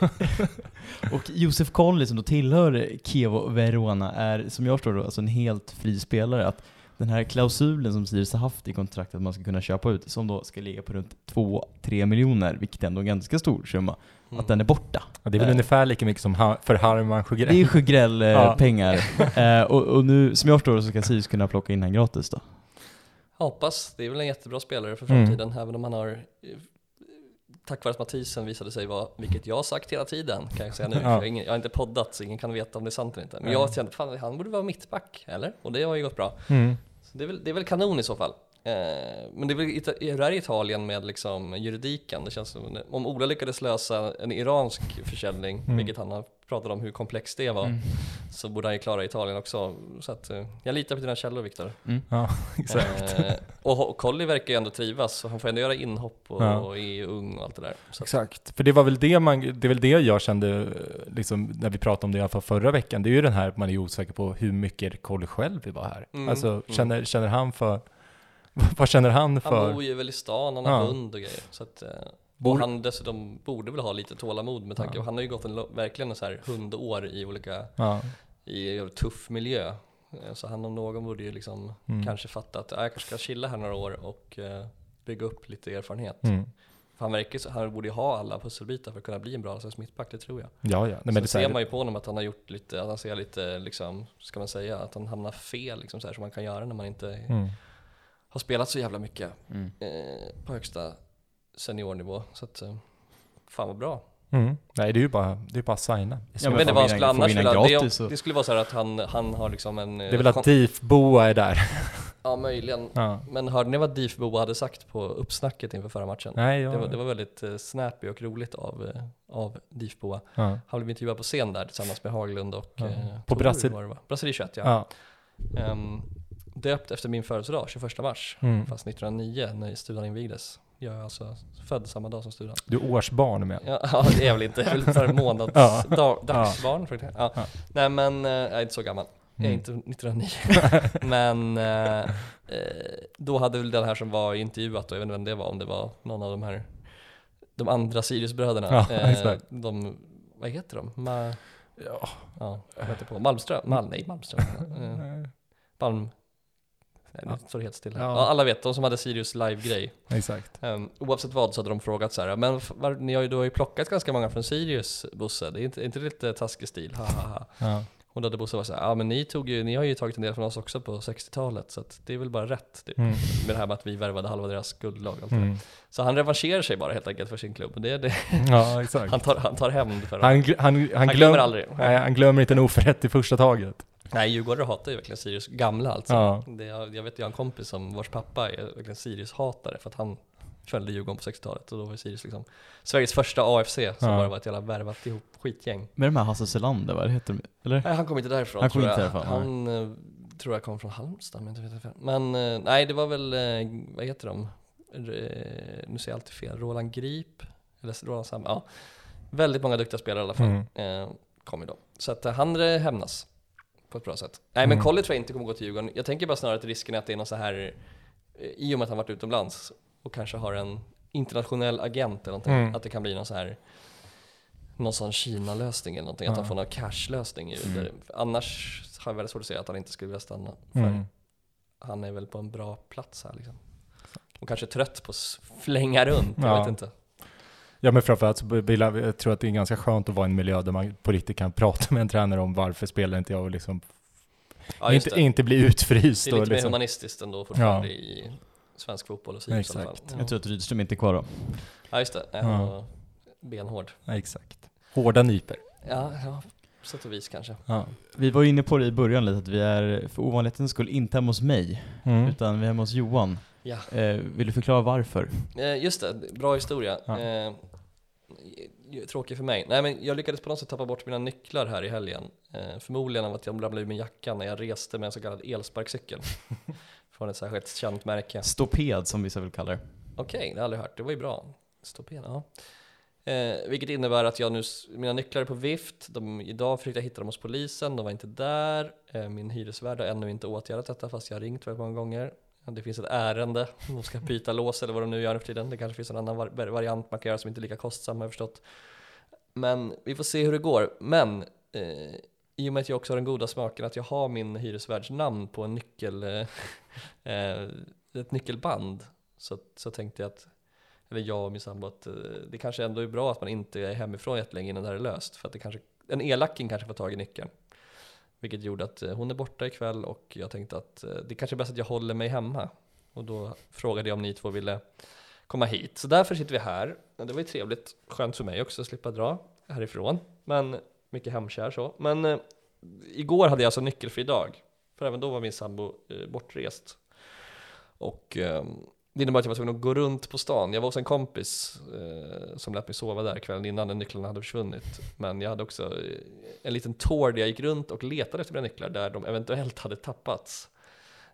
och Josef Colley som då tillhör Kevo Verona är, som jag förstår då, alltså en helt fri spelare. Att den här klausulen som Sirius har haft i kontraktet att man ska kunna köpa ut, som då ska ligga på runt 2-3 miljoner, vilket ändå är en ganska stor summa, Mm. Att den är borta. Ja, det är väl Eh. ungefär lika mycket som ha, för Harman Det är. Sjögrell-pengar. eh, och, och nu, som jag förstår det, så ska Sirius kunna plocka in han gratis då. Jag hoppas. Det är väl en jättebra spelare för Mm. framtiden, även om han har eh, Tack vare att Mathisen visade sig vara, vilket jag har sagt hela tiden, kan jag säga nu, för Ja. jag, har ingen, jag har inte poddat så ingen kan veta om det är sant eller inte. Men jag kände, fan han borde vara mittback, eller? Och det har ju gått bra. Mm. Så det, är väl, det är väl kanon i så fall. Eh, men det är väl hur är Italien med liksom juridiken? Det känns som, om Ola lyckades lösa en iransk försäljning, Mm. vilket han har pratat om hur komplext det var, så borde han ju klara Italien också. Så att, eh, jag litar på dina källor Viktor. Ja, exakt. Eh, och Colli verkar ju ändå trivas, så han får ändå göra inhopp och, Ja. och är ung och allt det där. Så Exakt, för det var väl det man, det väl det jag kände, eh, liksom, när vi pratade om det i alla fall förra veckan, det är ju den här att man är osäker på hur mycket Colli själv vill vara här. Mm, Alltså, mm. känner, känner han för, vad känner han han för? bor ju väl i stan, han har Ja. hund och grejer. Så att, eh, och han dessutom borde väl ha lite tålamod med tanke Ja. på, han har ju gått en, verkligen en så här hundår i olika Ja, i tuff miljö. Eh, Så han om någon borde ju liksom Mm. kanske fatta att "Ah, jag kanske ska chilla här några år och eh, bygga upp lite erfarenhet. mm. För han verkar han borde ju ha alla pusselbitar för att kunna bli en bra svensk mittback, det tror jag. ja, ja. Nej, men det ser man ju på honom att han har gjort lite, att han ser lite liksom, ska man säga, att han hamnar fel liksom så här som man kan göra när man inte mm. Har spelat så jävla mycket Mm. eh, på högsta seniornivå. Så att, eh, fan vad bra. Mm. Nej, det är ju bara, det är bara att signa. Ja, men men det får var vi skulle annars vilja, det, gratis så- det skulle vara så här att han, han har liksom en... Det är väl att DIF Boa är där. Ja, möjligen. Ja. Men hörde ni vad DIF Boa hade sagt på uppsnacket inför förra matchen? Nej, ja. Det, var, det var väldigt eh, snappy och roligt av, eh, av DIF Boa. ja. Han blev intervjuad på scen där tillsammans med Haglund och... Ja. Eh, På Brasil- det? Brasserie 21 ja. ja. Döpt efter min födelsedag, 21 mars. Mm. Fast 1909 när studion invigdes. Jag är alltså född samma dag som studion. Du är årsbarn med. Ja, ja, det är jag väl inte. Jag är väl för månads Ja. dag, dagsbarn. Ja. Ja. Nej men, eh, jag är inte så gammal. Jag är Mm. inte 1909. men eh, eh, då hade väl den här som var intervjuat, och jag vet inte vem det var, om det var någon av de här de andra Siriusbröderna. Ja, eh, de, vad heter de? Ma, Ja. ja, heter på? Malmström? Mal, nej, Malmström. Eh, Palm... Nej, nu står det helt stilla. Ja. Ja. alla vet, de som hade Sirius live-grej. Exakt. Um, oavsett vad så hade de frågat så här, men var, ni har ju, du har ju plockat ganska många från Sirius, Bosse. Det är inte, inte lite taskig stil? Ja. Och då hade Bosse varit så här, ja men ni, tog ju, ni har ju tagit en del från oss också på 60-talet, så det är väl bara rätt. Det, Mm. Med det här med att vi värvade halva deras guldlag allt. Mm. Så han revanscherar sig bara helt enkelt för sin klubb. Det, det, ja, han, tar, han tar hämnd för Han, gl- han, han, Han glöm, glömmer aldrig. Nej, han glömmer inte en oförrätt i första taget. Nej, Djurgårdare hatar ju verkligen Sirius gamla alltså. Ja. Det, jag, jag vet, jag har en kompis som, vars pappa är verkligen Sirius-hatare för att han följde Djurgården på 60-talet och då var Sirius liksom Sveriges första AFC som Ja. bara var ett jävla värvat ihop skitgäng. Med de här Hasse Selander, vad heter de? Eller? Nej, han kom inte därifrån Han kom tror inte jag. därifrån, Han eh, tror jag kom från Halmstad, men inte vet jag. Men eh, nej, det var väl, eh, vad heter de? Nu säger jag alltid fel. Roland Grip, eller Roland Sam, ja. Väldigt många duktiga spelare i alla fall. Mm. Eh, kom ju då. Så att han hämnas på ett bra sätt. Nej men Mm. Collie tror jag inte kommer gå till Djurgården. Jag tänker bara snarare att risken är att det är någon så här, eh, i och med att han varit utomlands och kanske har en internationell agent eller någonting, Mm. att det kan bli någon så här någon sån Kina-lösning eller någonting, att Ja. han får någon cash-lösning. Mm. Annars har jag väldigt svårt att säga att han inte skulle vilja stanna. För Mm. han är väl på en bra plats här liksom. Och kanske trött på att flänga runt, jag Ja. vet inte. Ja men framförallt så vill jag, jag tror att det är ganska skönt att vara i en miljö där man på riktigt kan prata med en tränare om varför spelar inte jag och liksom Ja, inte, inte bli utfryst. Det är lite mer liksom, humanistiskt ändå fortfarande Ja. i svensk fotboll och Sirius i alla fall. Ja. Jag tror att Rydström inte är kvar då. Ja just det, han var benhård. ja, exakt. Hårda nyper. Ja, ja, på sätt och vis kanske. Ja. Vi var inne på det i början lite, att vi är för ovanlighetens skull inte hemma hos mig, Mm. utan vi är hemma hos Johan. Ja, Eh, vill du förklara varför? eh, just det, bra historia. Ja. Eh, tråkig för mig. Nej men jag lyckades på något sätt tappa bort mina nycklar här i helgen. Eh, förmodligen av att jag ramlade ur min jacka när jag reste med en så kallad elsparkcykel. Från ett särskilt känt märke. Stoped som vissa vill kalla det. Okej, det har jag aldrig hört. Det var ju bra. Stopén, ja. Eh, vilket innebär att jag nu, mina nycklar är på vift. De, idag försökte jag hitta dem hos polisen, de var inte där. Eh, min hyresvärd har ännu inte åtgärdat detta fast jag har ringt väldigt många gånger. Det finns ett ärende, de ska byta lås eller vad de nu gör nu för tiden. Det kanske finns en annan var- variant man kan göra som inte är lika kostsam har jag förstått. Men vi får se hur det går. Men eh, i och med att jag också har den goda smaken att jag har min hyresvärds namn på en nyckel, eh, eh, ett nyckelband så, så tänkte jag att, eller jag och min sambo, att eh, det kanske ändå är bra att man inte är hemifrån jättelänge innan det här är löst för att det kanske, en elaking kanske får tag i nyckeln. Vilket gjorde att eh, hon är borta ikväll och jag tänkte att eh, det kanske är bäst att jag håller mig hemma. Och då frågade jag om ni två ville komma hit. Så därför sitter vi här. Det var ju trevligt, skönt för mig också att slippa dra härifrån. Men mycket hemkär så. Men eh, igår hade jag alltså nyckelfri dag. För även då var min sambo eh, bortrest. Och eh, det innebar att jag var tvungen att gå runt på stan. Jag var hos en kompis eh, som lät mig sova där kvällen innan när nycklarna hade försvunnit. Men jag hade också eh, en liten tour där jag gick runt och letade efter mina nycklar där de eventuellt hade tappats.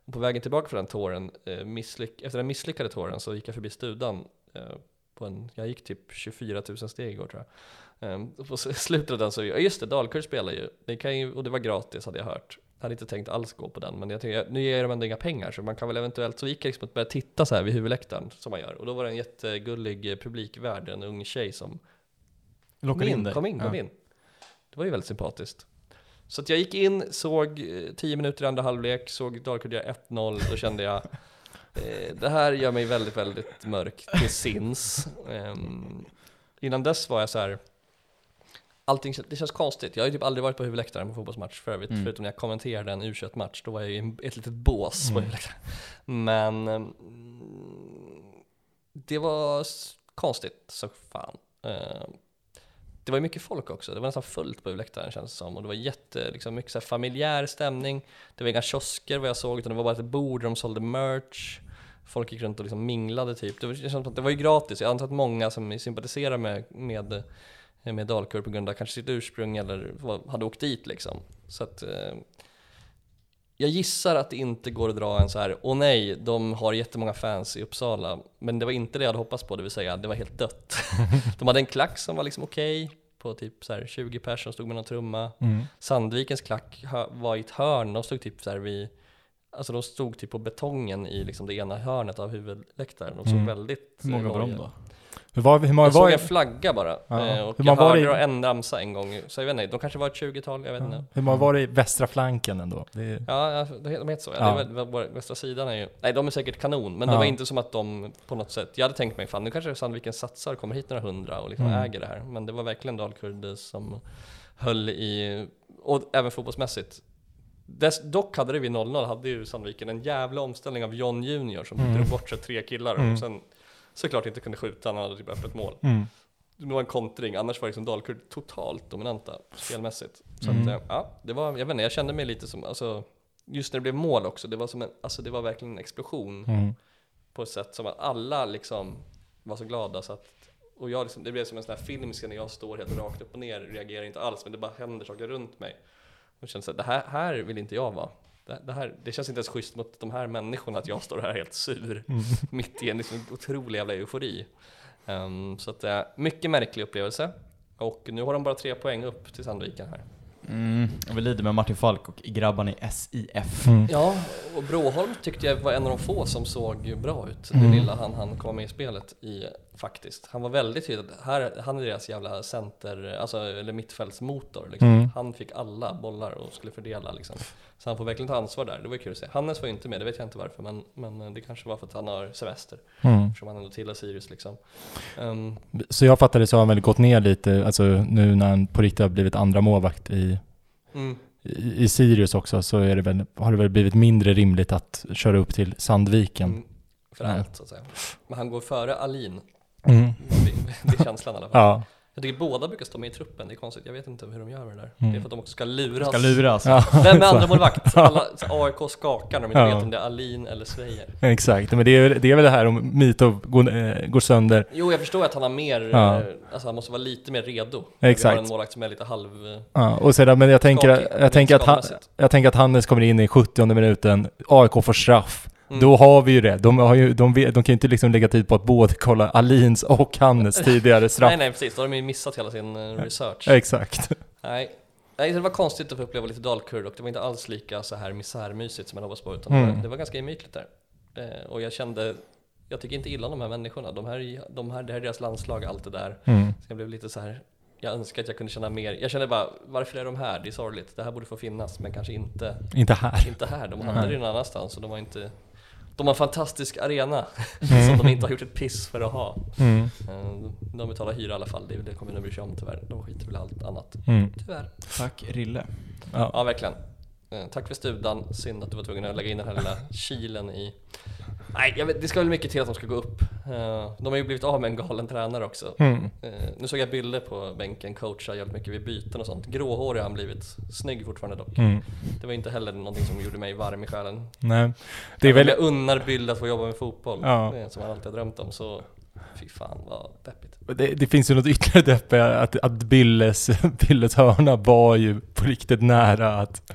Och på vägen tillbaka från den touren, eh, misslyck- efter den misslyckade touren så gick jag förbi Studan. Eh, på en, jag gick typ 24 000 steg igår tror jag. Eh, och på slutet av den så, just det, Dalkurd spelar ju. Det kan ju. Och det var gratis hade jag hört. Jag hade inte tänkt alls gå på den, men jag tänkte, nu ger de ändå inga pengar så man kan väl eventuellt, så gick jag liksom att börja titta så här vid huvudläktaren som man gör. Och då var det en jättegullig eh, publikvärd, en ung tjej som Lockar kom in in, dig. kom in, kom Ja. in. Det var ju väldigt sympatiskt. Så att jag gick in, såg eh, 10 minuter i andra halvlek, såg Dalkurd göra 1-0, då kände jag eh, det här gör mig väldigt, väldigt mörk till sinns. Ehm, innan dess var jag så här. Allting, det känns konstigt. Jag har ju typ aldrig varit på huvudläktaren på fotbollsmatch för övrigt, Mm. förutom när jag kommenterade en U21-match. Då var jag i en- ett litet bås på Mm. huvudläktaren. Men ehm, det var konstigt så fan. Ehm, det var ju mycket folk också, det var nästan fullt på huvudläktaren känns det som. Och det var jätte, liksom, mycket så familjär stämning. Det var inga kiosker vad jag såg, utan det var bara ett bord där de sålde merch. Folk gick runt och liksom minglade typ. Det var, det var ju gratis, jag antar att många som sympatiserar med, med, med Dalkurd på grund av kanske sitt ursprung eller hade åkt dit liksom. Så att eh, jag gissar att det inte går att dra en så här, åh nej, de har jättemånga fans i Uppsala. Men det var inte det jag hade hoppats på, det vill säga det var helt dött. de hade en klack som var liksom okej, på typ så här 20 personer som stod med någon trumma. Mm. Sandvikens klack var i ett hörn, de stod typ så här vid Alltså de stod typ på betongen i liksom det ena hörnet av huvudläktaren och såg Mm. väldigt Hur många var de då? Hur, var, hur många Jag såg var en flagga bara, Ja. eh, och Hur jag många var hörde det en ramsa en gång, så jag vet inte, de kanske var ett 20-tal, jag vet inte. Hur många var det i västra flanken ändå? Det är, Ja, ja, de heter så. Ja. Ja. Det var, västra sidan är ju... Nej, de är säkert kanon, men det Ja. var inte som att de på något sätt... Jag hade tänkt mig, fan nu kanske Sandviken satsar kommer hit några hundra och liksom Mm. äger det här. Men det var verkligen Dalkurd som höll i... Och även fotbollsmässigt. Dess, dock hade det vid 0-0, hade ju Sandviken en jävla omställning av John Junior som Mm. drog bort sig tre killar Mm. och sen såklart inte kunde skjuta, han hade typ öppet mål. mm. Det var en kontring, annars var liksom Dalkurd totalt dominanta spelmässigt. Så Mm. att, eh, ja, det var, jag vet inte, jag kände mig lite som, alltså, just när det blev mål också, det var som en, alltså det var verkligen en explosion Mm. på ett sätt som att alla liksom var så glada så att, och jag liksom, det blev som en sån här filmisk när jag står helt rakt upp och ner, reagerar inte alls, men det bara händer saker runt mig. Och så här, det här, här vill inte jag vara. Det, det, här, det känns inte ens schysst mot de här människorna att jag står här helt sur Mm. mitt i en liksom otrolig jävla eufori. Ehm, så att det är mycket märklig upplevelse. Och nu har de bara tre poäng upp till Sandviken här. Mm, vi lider med Martin Falk och grabbarna i SIF. Mm. Ja, och Broholm tyckte jag var en av de få som såg bra ut. Mm. Det lilla han, han kom med i spelet i, faktiskt. Han var väldigt tydlig. Här, han är deras jävla center, alltså, eller mittfältsmotor. Liksom. Mm. Han fick alla bollar och skulle fördela liksom. Så han får verkligen ta ansvar där. Det var kul att se. Hannes var inte med, det vet jag inte varför. Men, men det kanske var för att han har semester. Mm. Eftersom han ändå tillhör Sirius liksom. Ehm, Så jag fattade så har han väl gått ner lite, alltså nu när han på riktigt har blivit andra målvakt i, mm. i, Sirius också så är det väl, har det väl blivit mindre rimligt att köra upp till Sandviken. Mm, för allt så att säga. Men han går före Alin. Mm. Det, det är känslan i alla fall. Ja. Jag tycker båda brukar stå med i truppen, det är konstigt. Jag vet inte hur de gör med det där. Mm. Det är för att de också ska luras. Ska luras. ja. Vem är andra målvakt? Alla så AIK skakar när de inte Ja. vet om det är Alin eller Svejer. Exakt, men det är, väl- det är väl det här om Mitov går, eh, går sönder. Jo, jag förstår att han har mer, Ja. eh, alltså han måste vara lite mer redo. Exakt. Vi har en målvakt som är lite halv... eh, Ja, och sedan, men jag tänker, skakig, jag, tänker att han, jag tänker att Hannes kommer in i 70 minuten, AIK får straff. Mm. Då har vi ju det. De, har ju, de, de kan ju inte liksom lägga tid på att både kolla Alins och Hannes tidigare straff. Nej, nej precis. Då har de ju missat hela sin eh, research. Exakt. Nej. Nej, det var konstigt att få uppleva lite dalkurd och det var inte alls lika så här misärmysigt som jag hoppats på utan det, Mm. var, det var ganska gemytligt där. Eh, och jag kände, jag tycker inte illa om de här människorna. De här, de här, det här är deras landslag, allt det där. Mm. Så jag blev lite så här jag önskar att jag kunde känna mer. Jag känner bara, varför är de här? Det är sorgligt. Det här borde få finnas, men kanske inte, Inte här. inte här. De Nej. det någon annanstans och de har inte de har en fantastisk arena Mm. som de inte har gjort ett piss för att ha. Mm. Eh, De betalar hyra i alla fall, det är väl det kommunen bryr sig om tyvärr. De skiter väl allt annat. Mm. Tyvärr. Tack Rille. Ja. Ja, verkligen. Eh, Tack för studan. Synd att du var tvungen att lägga in den här lilla kilen i... Nej, vet, det ska väl mycket till att de ska gå upp. Eh, De har ju blivit av med en galen tränare också. Mm. Eh, Nu såg jag bilder på bänken, coachar jävligt mycket vid byten och sånt. Gråhårig har han blivit. Snygg fortfarande dock. Mm. Det var inte heller någonting som gjorde mig varm i själen. Nej. Det är väl... Jag unnar Bill att få jobba med fotboll, Ja. som han alltid har drömt om. Så fy fan vad deppigt. Det, det finns ju något ytterligare deppigt att, att Billes, Billes hörna var ju på riktigt nära att...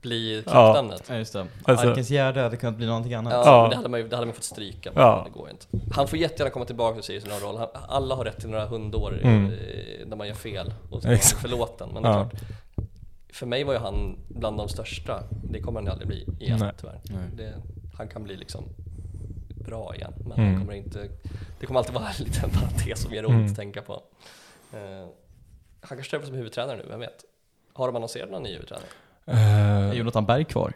Bli Ja. klubbnamnet. Ja just det. Alltså- Arkens Gärde hade kunnat bli någonting annat. Ja, Ja. men det hade man ju det hade man fått stryka, men Ja. det går inte. Han får jättegärna komma tillbaka och säga sin roll. Han, alla har rätt till några hundår Mm. eh, när man gör fel och så Exakt. förlåten. Men det är Ja. klart, för mig var ju han bland de största. Det kommer han ju aldrig bli igen Nej. tyvärr. Nej. Det, han kan bli liksom bra igen, men Mm. han kommer inte, det kommer alltid vara en liten parentes som gör ont Mm. att tänka på. Eh, han kanske träffas som huvudtränare nu, vem vet? Har de annonserat någon ny huvudtränare? Är Uh, Jonathan Berg kvar?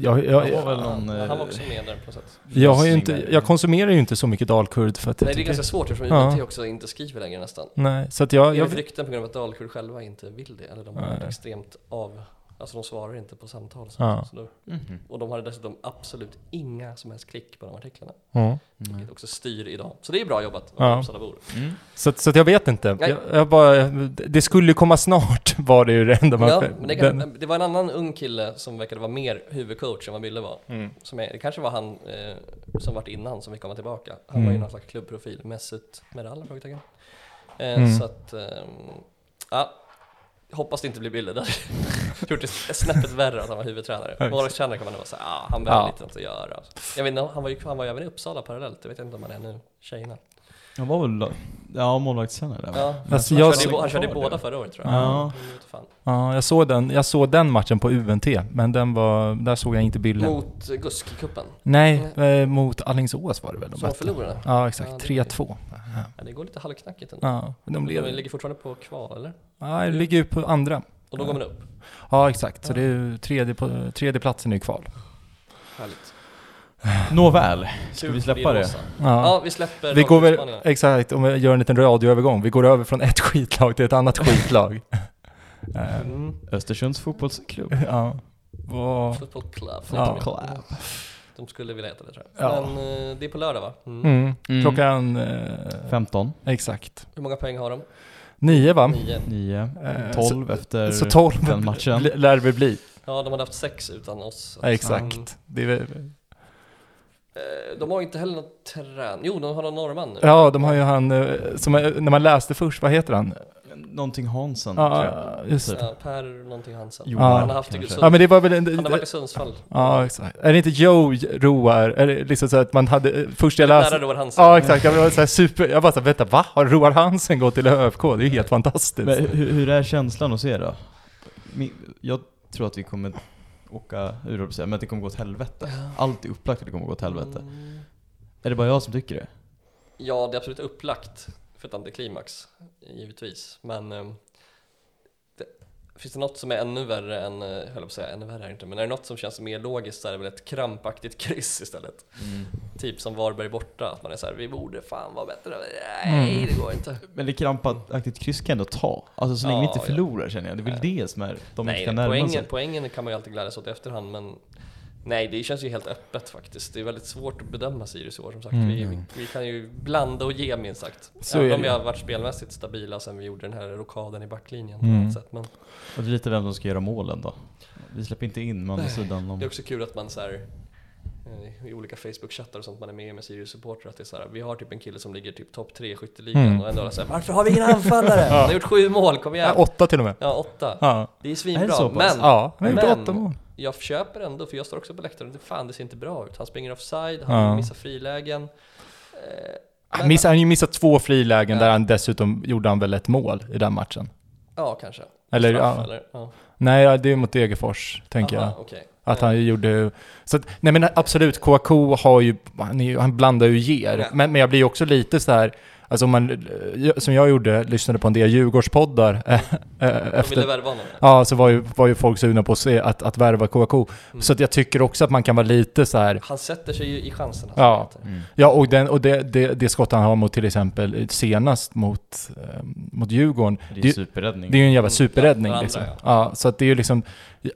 jag, jag, Han var väl Ja, någon... han var eh, också med där på något sätt. jag, har inte, jag konsumerar ju inte så mycket Dalkurd för att jag Nej det är tycker- ganska svårt eftersom Ja. UNT också inte skriver längre nästan. Nej, så att jag... Enligt jag rykten på grund av att Dalkurd själva inte vill det, eller de Nej. extremt av, alltså de svarar inte på samtal. Så, Ja. så då, Mhm. och de hade dessutom absolut inga som helst klick på de artiklarna. Mm. vilket också styr idag. Så det är bra jobbat Ja. Mm. Så, så att jag vet inte. Jag, jag bara, det skulle komma snart var det ju det enda man... Ja, men det, kan, det var en annan ung kille som verkade vara mer huvudcoach än vad Bille var. Mm. Som är, det kanske var han eh, som varit innan som fick komma tillbaka. Han var ju Mm. någon slags klubbprofil, Mesut Meral? Eh, Mm. Så att, ehm, ja. Hoppas det inte blir Bille. Det hade gjort det snäppet värre att han var huvudtränare. Målvaktstränare kan man nog vara såhär, ah, han behöver Ja. lite något att göra. Jag vet inte, han var ju han var även i Uppsala parallellt. Jag vet inte om han är nu, tjejerna. Han var väl... Ja, målvaktstränare? Ja, Alltså, han, jag körde, bo- han körde båda förra året tror jag. Ja. Ja, jag såg, den, jag såg den matchen på UNT, men den var, där såg jag inte bilden. Mot eh, Gusk-cupen. Nej, eh, mot Alingsås var det väl de Som förlorade. Ja, exakt. Ja, det- 3-2. Ja, det går lite halvknackigt ändå. Ja, men de De leder. ligger fortfarande på kval eller? Ja, det ligger ju på andra. Och då går man upp. Ja, exakt. Så Ja. det är ju tredje, på, tredje platsen är kval. Härligt. Nåväl, ska Kul vi släppa det? Ja. Ja, vi släpper Vi går väl, exakt, om vi gör en liten radioövergång. Vi går över från ett skitlag till ett annat skitlag. Mm. Östersunds fotbollsklubb. ja. Football Club. Ja. Club. De skulle vilja heta det tror jag. Ja. Men eh, det är på lördag va? Mm. Mm. Mm. Klockan... Eh, 15, exakt. Hur många poäng har de? Nio va? Nio. 9, Eh, 12 efter Så 12 den matchen. lär det bli. Ja, de hade haft sex utan oss. Ja, Mm. exakt. Det är, väl- Eh, De har inte heller något trän... Jo, de har någon norrman nu. ja, de har ju han, eh, som, är- när man läste först, vad heter han? Någonting Hansen tror jag. Ja, just det. Ja, per någonting Hansen. Jo, Ja. Han har haft det. Ja men det var väl en... Han har varit i Sundsvall. Ja, exakt. Är det inte Joe Roar? Är det liksom så att man hade, först jag Nära läste... Roar Hansen. Ja exakt, jag var så här super, jag bara så här, vänta va? Har Roar Hansen gått till ÖFK? Det är ju helt fantastiskt. Men hur, hur är känslan att se då? Jag tror att vi kommer åka ur, men att det kommer gå åt helvete. Allt är upplagt att det kommer gå åt helvete. Mm. Är det bara jag som tycker det? Ja, det är absolut upplagt ett antiklimax, givetvis. Men eh, det, finns det något som är ännu värre än, eh, höll jag på att säga, ännu värre är det inte, men är det något som känns mer logiskt så är det väl ett krampaktigt kryss istället. Typ som Varberg borta, att man är så här, vi borde fan vara bättre. Nej, Mm. det går inte. Men det krampaktigt kryss kan jag ändå ta. Alltså så länge vi Ja, inte ja. förlorar känner jag. Det är väl det som är, de nej, inte kan närma poängen, sig. poängen kan man ju alltid glädja sig åt i efterhand, men nej, det känns ju helt öppet faktiskt. Det är väldigt svårt att bedöma Sirius i år som sagt. Mm. Vi, vi, kan ju blanda och ge minst sagt. Så Även om vi har varit spelmässigt stabila sen vi gjorde den här rokaden i backlinjen Mm. sätt. Men Och det är lite vem som ska göra målen då. Vi släpper inte in, men andra sidan det är om... också kul att man så här i olika Facebook-chattar och sånt man är med med Sirius-supportrar att det är så här, vi har typ en kille som ligger typ topp tre i skytteligan Mm. och ändå är det så här, varför har vi ingen anfallare? Han har gjort sju mål, kom igen! Ja, åtta till och med. Ja, åtta. Ja, Det är Är det svinbra, pass? men ja han har gjort Men- åtta mål. jag köper ändå, för jag står också på läktaren, det, fan det ser inte bra ut. Han springer offside, han Ja. missar frilägen. Eh, Han men- han har ju missat två frilägen Ja. där han dessutom gjorde han väl ett mål i den matchen. Ja, kanske. Eller, Straff, ja. eller? Ja. Nej, det är mot Degerfors, tänker Aha, jag. okej. Att han gjorde... Så att, nej men absolut, Kouakou har ju... Han, är han blandar ju ger. Ja. Men, men jag blir ju också lite så här... alltså om man, som jag gjorde, lyssnade på en del Djurgårdspoddar eh, De ville efter, värva honom. ja så var ju, var ju folk sugna på att se att, att värva Kouakou. Mm. Så att jag tycker också att man kan vara lite så här. Han sätter sig ju i chanserna. Ja. det heter. Mm. Ja, och, den, och det, det, det skott han har mot till exempel senast mot, eh, mot Djurgården, Det är ju superräddning. det är ju en jävla Mm, superräddning ja, liksom. andra, Ja, så att det är ju liksom,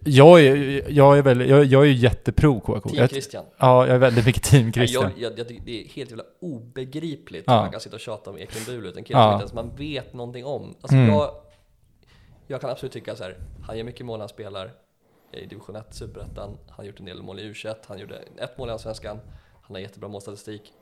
jag är, jag är väldigt, jag, jag är jättepro Kouakou. Team Christian. ja, jag är väldigt mycket team Christian. Jag, jag, jag, tycker det är helt jävla obegripligt Ja. att man kan sitta och tjata om Ekin Bulut, en kille Ja. som inte ens man vet någonting om. Alltså Mm. jag, jag kan absolut tycka så här, han gör mycket mål när han spelar i division 1, superettan, han har gjort en del mål i U21, han gjorde ett mål i Allsvenskan, han har jättebra målstatistik.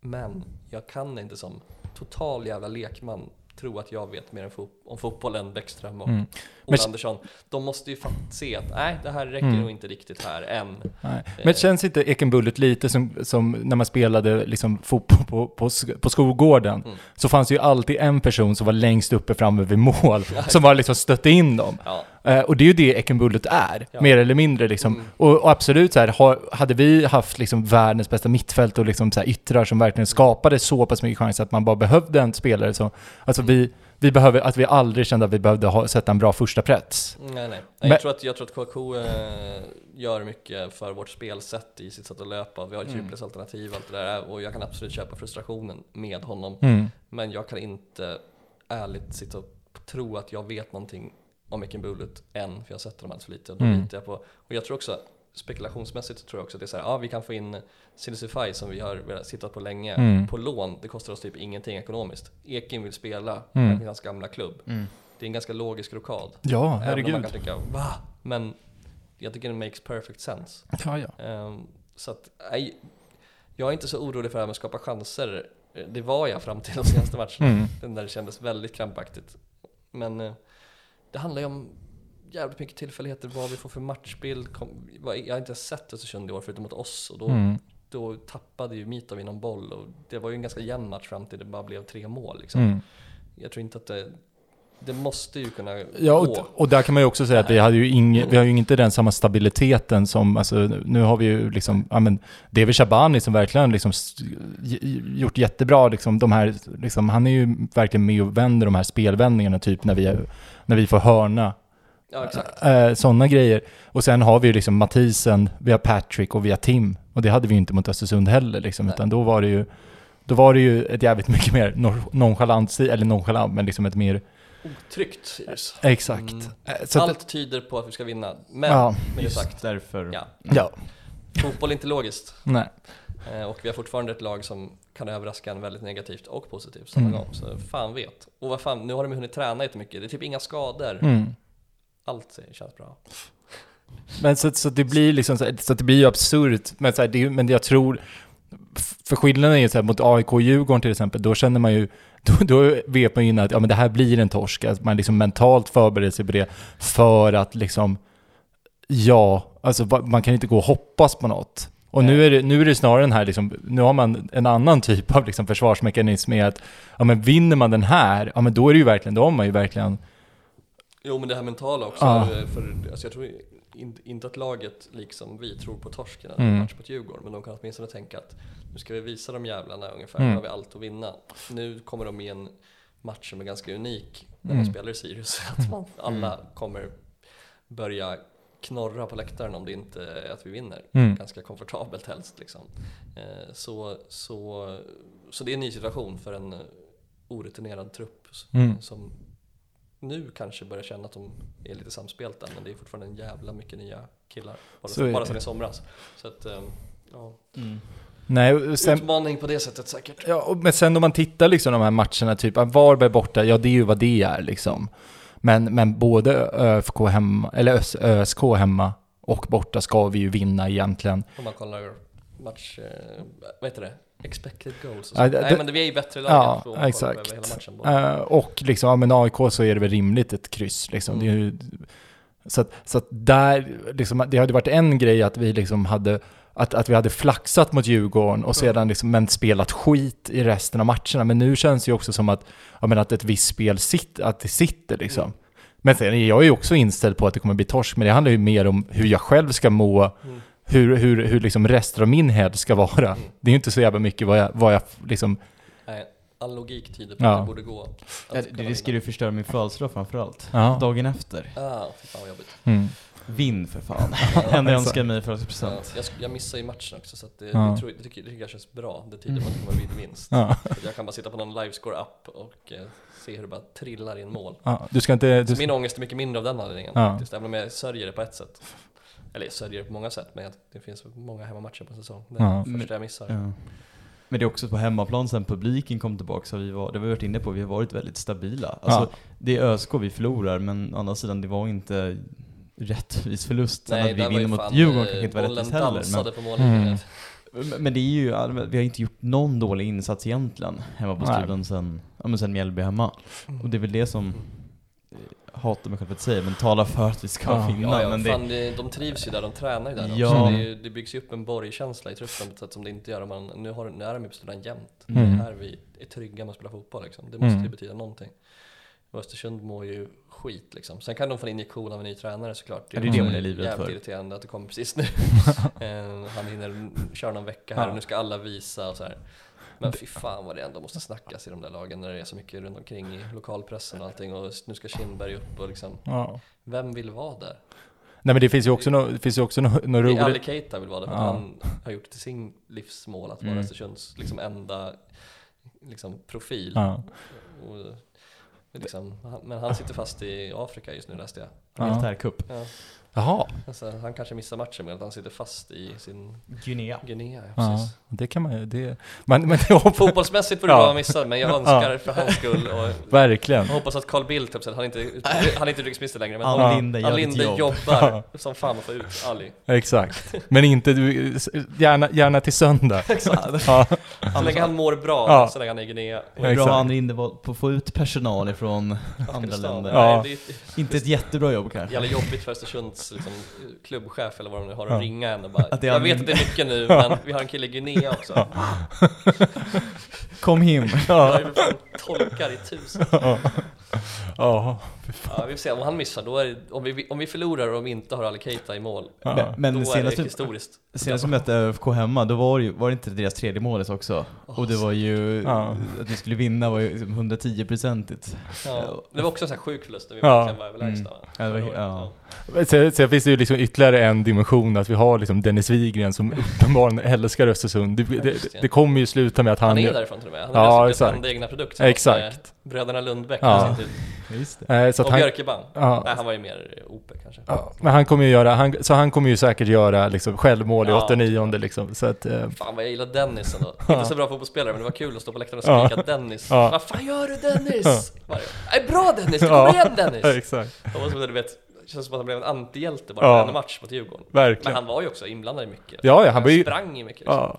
Men jag kan inte som total jävla lekman tro att jag vet mer om, fot- om fotboll än Bäckström och Mm. Ola Andersson. De måste ju se att nej, det här räcker Mm. nog inte riktigt här än. Nej. Men känns inte Ekenbullet lite som, som när man spelade liksom fotboll på, på, på skolgården? Mm. Så fanns det ju alltid en person som var längst uppe framme vid mål, som var liksom stötte in dem. Ja, Eh, och det är ju det Ekenbullet är, Ja. mer eller mindre liksom. Mm. Och, och absolut så här, har, hade vi haft liksom världens bästa mittfält och liksom så här yttrar som verkligen skapade så pass mycket chanser att man bara behövde en spelare som, alltså vi, vi behöver, att vi aldrig kände att vi behövde ha, sätta en bra första press. Nej, nej. nej Men- jag, tror att, jag tror att KK eh, gör mycket för vårt spelsätt i sitt sätt att löpa. Vi har ett Mm. djupledsalternativ och allt det där och jag kan absolut köpa frustrationen med honom. Mm. Men jag kan inte ärligt sitta och tro att jag vet någonting om Ekin Bulut än, för jag har sett dem alldeles för lite och då Mm. litar jag på. Och jag tror också, spekulationsmässigt tror jag också att det är så här, ja vi kan få in Silicify som vi har tittat på länge Mm. på lån, det kostar oss typ ingenting ekonomiskt. Ekin vill spela Mm. i hans gamla klubb. Mm. Det är en ganska logisk rokad. Ja, Även om herregud. man kan tycka va? Men jag tycker det makes perfect sense. Ja, ja. Ehm, så att, nej, jag är inte så orolig för det här med att skapa chanser. Det var jag fram till de senaste matcherna. Mm. Den där det kändes väldigt krampaktigt. Men eh, det handlar ju om jävligt mycket tillfälligheter, vad vi får för matchbild. Kom, vad- jag har inte sett Östersund i år förutom mot oss och då, Mm. då tappade ju Mitov någon boll och det var ju en ganska jämn match fram till det bara blev tre mål liksom. Mm. Jag tror inte att det, det måste ju kunna Ja, gå. och, och där kan man ju också säga att vi hade ju ing, vi har ju inte den samma stabiliteten som, alltså nu har vi ju liksom, ja men, väl Shabani som verkligen liksom gjort jättebra liksom de här, liksom, han är ju verkligen med och vänder de här spelvändningarna typ när vi, när vi får hörna, Ja, exakt. eh, sådana grejer. Och sen har vi ju liksom Mathisen, vi har Patrick och vi har Tim. Och det hade vi ju inte mot Östersund heller liksom, Nej. utan då var det ju, då var det ju ett jävligt mycket mer nonchalant, eller nonchalant, men liksom ett mer, Otryggt Sirius. exakt. Mm. Eh, Allt tyder på att vi ska vinna, men ja, med det Just sagt, därför. ja, ja, fotboll är inte logiskt. nej. Eh, och vi har fortfarande ett lag som kan överraska en väldigt negativt och positivt samma Mm. gång. Så fan vet. Och vad fan, nu har de hunnit träna jättemycket. Det är typ inga skador. Mm. Allt känns bra. Men så, så det blir liksom så, det blir ju absurt. Men, så här, det, men jag tror, för skillnaden är ju så här, mot AIK och Djurgården till exempel, då känner man ju, då, då vet man ju innan att ja, men det här blir en torsk. Att man liksom mentalt förbereder sig på det för att liksom, ja, alltså man kan inte gå och hoppas på något. Och nu är, det, nu är det snarare den här, liksom, nu har man en annan typ av liksom försvarsmekanism med att, ja men vinner man den här, ja men då är det ju verkligen, då har man ju verkligen, Jo men det här mentala också. Ja. eh, För, alltså jag tror in, inte att laget, liksom vi, tror på torsken i Mm. match mot Djurgården. Men de kan åtminstone tänka att nu ska vi visa de jävlarna ungefär, Mm. nu har vi allt att vinna. Nu kommer de i en match som är ganska unik när Mm. de spelar i Sirius. Att man, alla kommer börja knorra på läktaren om det inte är att vi vinner. mm, Ganska komfortabelt helst liksom. Eh, Så, så, så det är en ny situation för en eh, orutinerad trupp Mm. som nu kanske börjar känna att de är lite samspelta men det är fortfarande en jävla mycket nya killar. Bara, Så bara sedan i somras. Så att, eh, ja. Mm. nej, sen, Utmaning på det sättet säkert. Ja, och- men sen om man tittar liksom de här matcherna, typ Varberg borta, ja det är ju vad det är liksom. Men, men både ÖFK hemma, eller ÖS, ÖSK hemma och borta ska vi ju vinna egentligen. Om man kollar match, eh, vad heter det? Expected goals och Ja, så. det- Nej men vi är ju bättre lag Ja, kolla exakt. hela matchen. Eh, och liksom, ja men AIK så är det väl rimligt ett kryss liksom. Mm. Är ju, så att, så att där, liksom, det hade varit en grej att vi liksom hade att, att vi hade flaxat mot Djurgården och sedan liksom, men spelat skit i resten av matcherna. Men nu känns det ju också som att, ja, men att ett visst spel sitter, att det sitter liksom. Mm. Men sen är jag ju också inställd på att det kommer bli torsk, men det handlar ju mer om hur jag själv ska må, Mm. Hur, hur, hur liksom resten av min head ska vara. Mm. Det är ju inte så jävla mycket vad jag, vad jag liksom, Nej. all logik tyder på Ja. att det borde gå. Att Ja, det riskerar ju förstöra min födelsedag framförallt. Ja. Dagen efter. Ah, fy fan vad jobbigt. Mm. Vinn för fan. Enda jag exakt. önskar mig i Ja, födelsedagspresent. jag, jag missar ju matchen också så att det, Ja. det, tror, det, tycker, det tycker jag känns bra. Det tyder på att det kommer bli vinst. Ja. Att jag kan bara sitta på någon livescore-app och eh, se hur det bara trillar in mål. Ja, du ska inte... Du, Så min ångest är mycket mindre av den anledningen Ja. faktiskt, även om jag sörjer det på ett sätt. Eller jag sörjer det på många sätt, men det finns många hemmamatcher på en säsong. Det är Ja. första jag missar. Ja. Men det är också på hemmaplan sen publiken kom tillbaka, så vi var, det har vi varit inne på, vi har varit väldigt stabila. Alltså, Ja. Det är ÖSK vi förlorar, men å andra sidan det var inte rättvis förlust. Sen Nej, att vi vinner mot Djurgården eh, kanske inte var rättvist heller. mållinjen. Mm. Men, men det är ju, vi har inte gjort någon dålig insats egentligen hemma på studion sen, ja, men sen Mjällby hemma. Och det är väl det som, hatar mig själv för att säga, men talar för att vi ska Ja. vinna. Ja, ja, men det, fan, det, de trivs ju där, de tränar ju där Ja. också. Det, är ju, det byggs ju upp en borgkänsla i truppen på ett sätt som det inte gör om man, nu, har, nu är de ju på sidan jämt. Mm. Det är här vi är trygga med att spela fotboll liksom. Det måste Mm. ju betyda någonting. Och Östersund mår ju skit liksom. Sen kan de få en injektion av en ny tränare såklart. Ja, det är också det man är livrädd jävligt för. irriterande att det kommer precis nu. Eh, Han hinner köra någon vecka här Ja. och nu ska alla visa och så här. Men fy fan vad det ändå måste snackas i de där lagen när det är så mycket runt omkring i lokalpressen och allting och nu ska Kindberg upp och liksom, ja. vem vill vara där? Nej men det finns ju också något, det finns ju också är Ali roligt. Keita vill vara det för Ja. han har gjort det till sin livsmål att vara Mm. Östersunds liksom enda liksom, profil. Ja. Och, liksom, han- men han sitter fast i Afrika just nu läste jag. Ja. militärkupp. Ja, Jaha. alltså, han kanske missar matchen med att han sitter fast i sin Guinea. Guinea. Ja, Ja, precis. det kan man ju, det... Men, men jag hoppas... Fotbollsmässigt får det Ja. vara missad, men jag önskar Ja. för hans skull och Verkligen. jag hoppas att Carl Bildt, typ, han inte han är inte utrikesminister längre, men Ann Ja. Linde Ann Linde jobb. jobbar som fan att få ut Ali. Exakt. Men inte du, gärna, gärna till söndag. Exakt. Ja, Så länge han mår bra, Ja. så länge han är i Guinea. Det är Exakt. bra Ann Linde var på att få ut personal ifrån andra länder. Ja. Nej, det är Inte ett jättebra jobb kanske. jävla jobbigt för Östersunds liksom, klubbchef eller vad de nu har att Ja. ringa en och bara Jag vet att det är mycket nu, men vi har en kille i Guinea också. Kom him. Fan tolkar i tusen. ja. Ja, vi får se, om han missar, då är det, om, vi, om vi förlorar och de inte har Ali Keita i mål, Ja. Men, men då är senast, det vi, historiskt. senast vi mötte ÖFK hemma, då var det, ju, var det inte deras tredje målet också? Och det var ju, Ja. att vi skulle vinna var ju liksom 110-procentigt. Ja, det var också en sån här sjuk förlust där vi Ja. verkligen var överlägsna. Mm. Ja, det ja. Sen, sen finns det ju liksom ytterligare en dimension att vi har liksom Dennis Wigren som uppenbarligen älskar Östersund. Det, det, det. det kommer ju sluta med att han... Han är därifrån till och med, han har ja, exakt. egna produkt. Exakt. Bröderna Lundbäck Ja. Just det. eh, så att Och han, Björkeban. Ja. Nej, han var ju mer OP kanske. ja, men han kommer ju göra, han, så han kommer ju säkert göra liksom självmål i Ja. 89 liksom. Så att, eh, Fan vad jag gillar Dennis ändå. Inte så bra fotbollsspelare men det var kul att stå på läktaren och Ja. skrika Dennis. Ja. Vad fan gör du Dennis? Nej bra Dennis, du kommer Ja. igen Dennis! exakt. Det var som att du vet, det känns som att han blev en antihjälte bara Ja. på en match mot Djurgården. Verkligen. Men han var ju också inblandad i mycket. Ja, ja, han var ju- sprang i mycket. Liksom. Ja,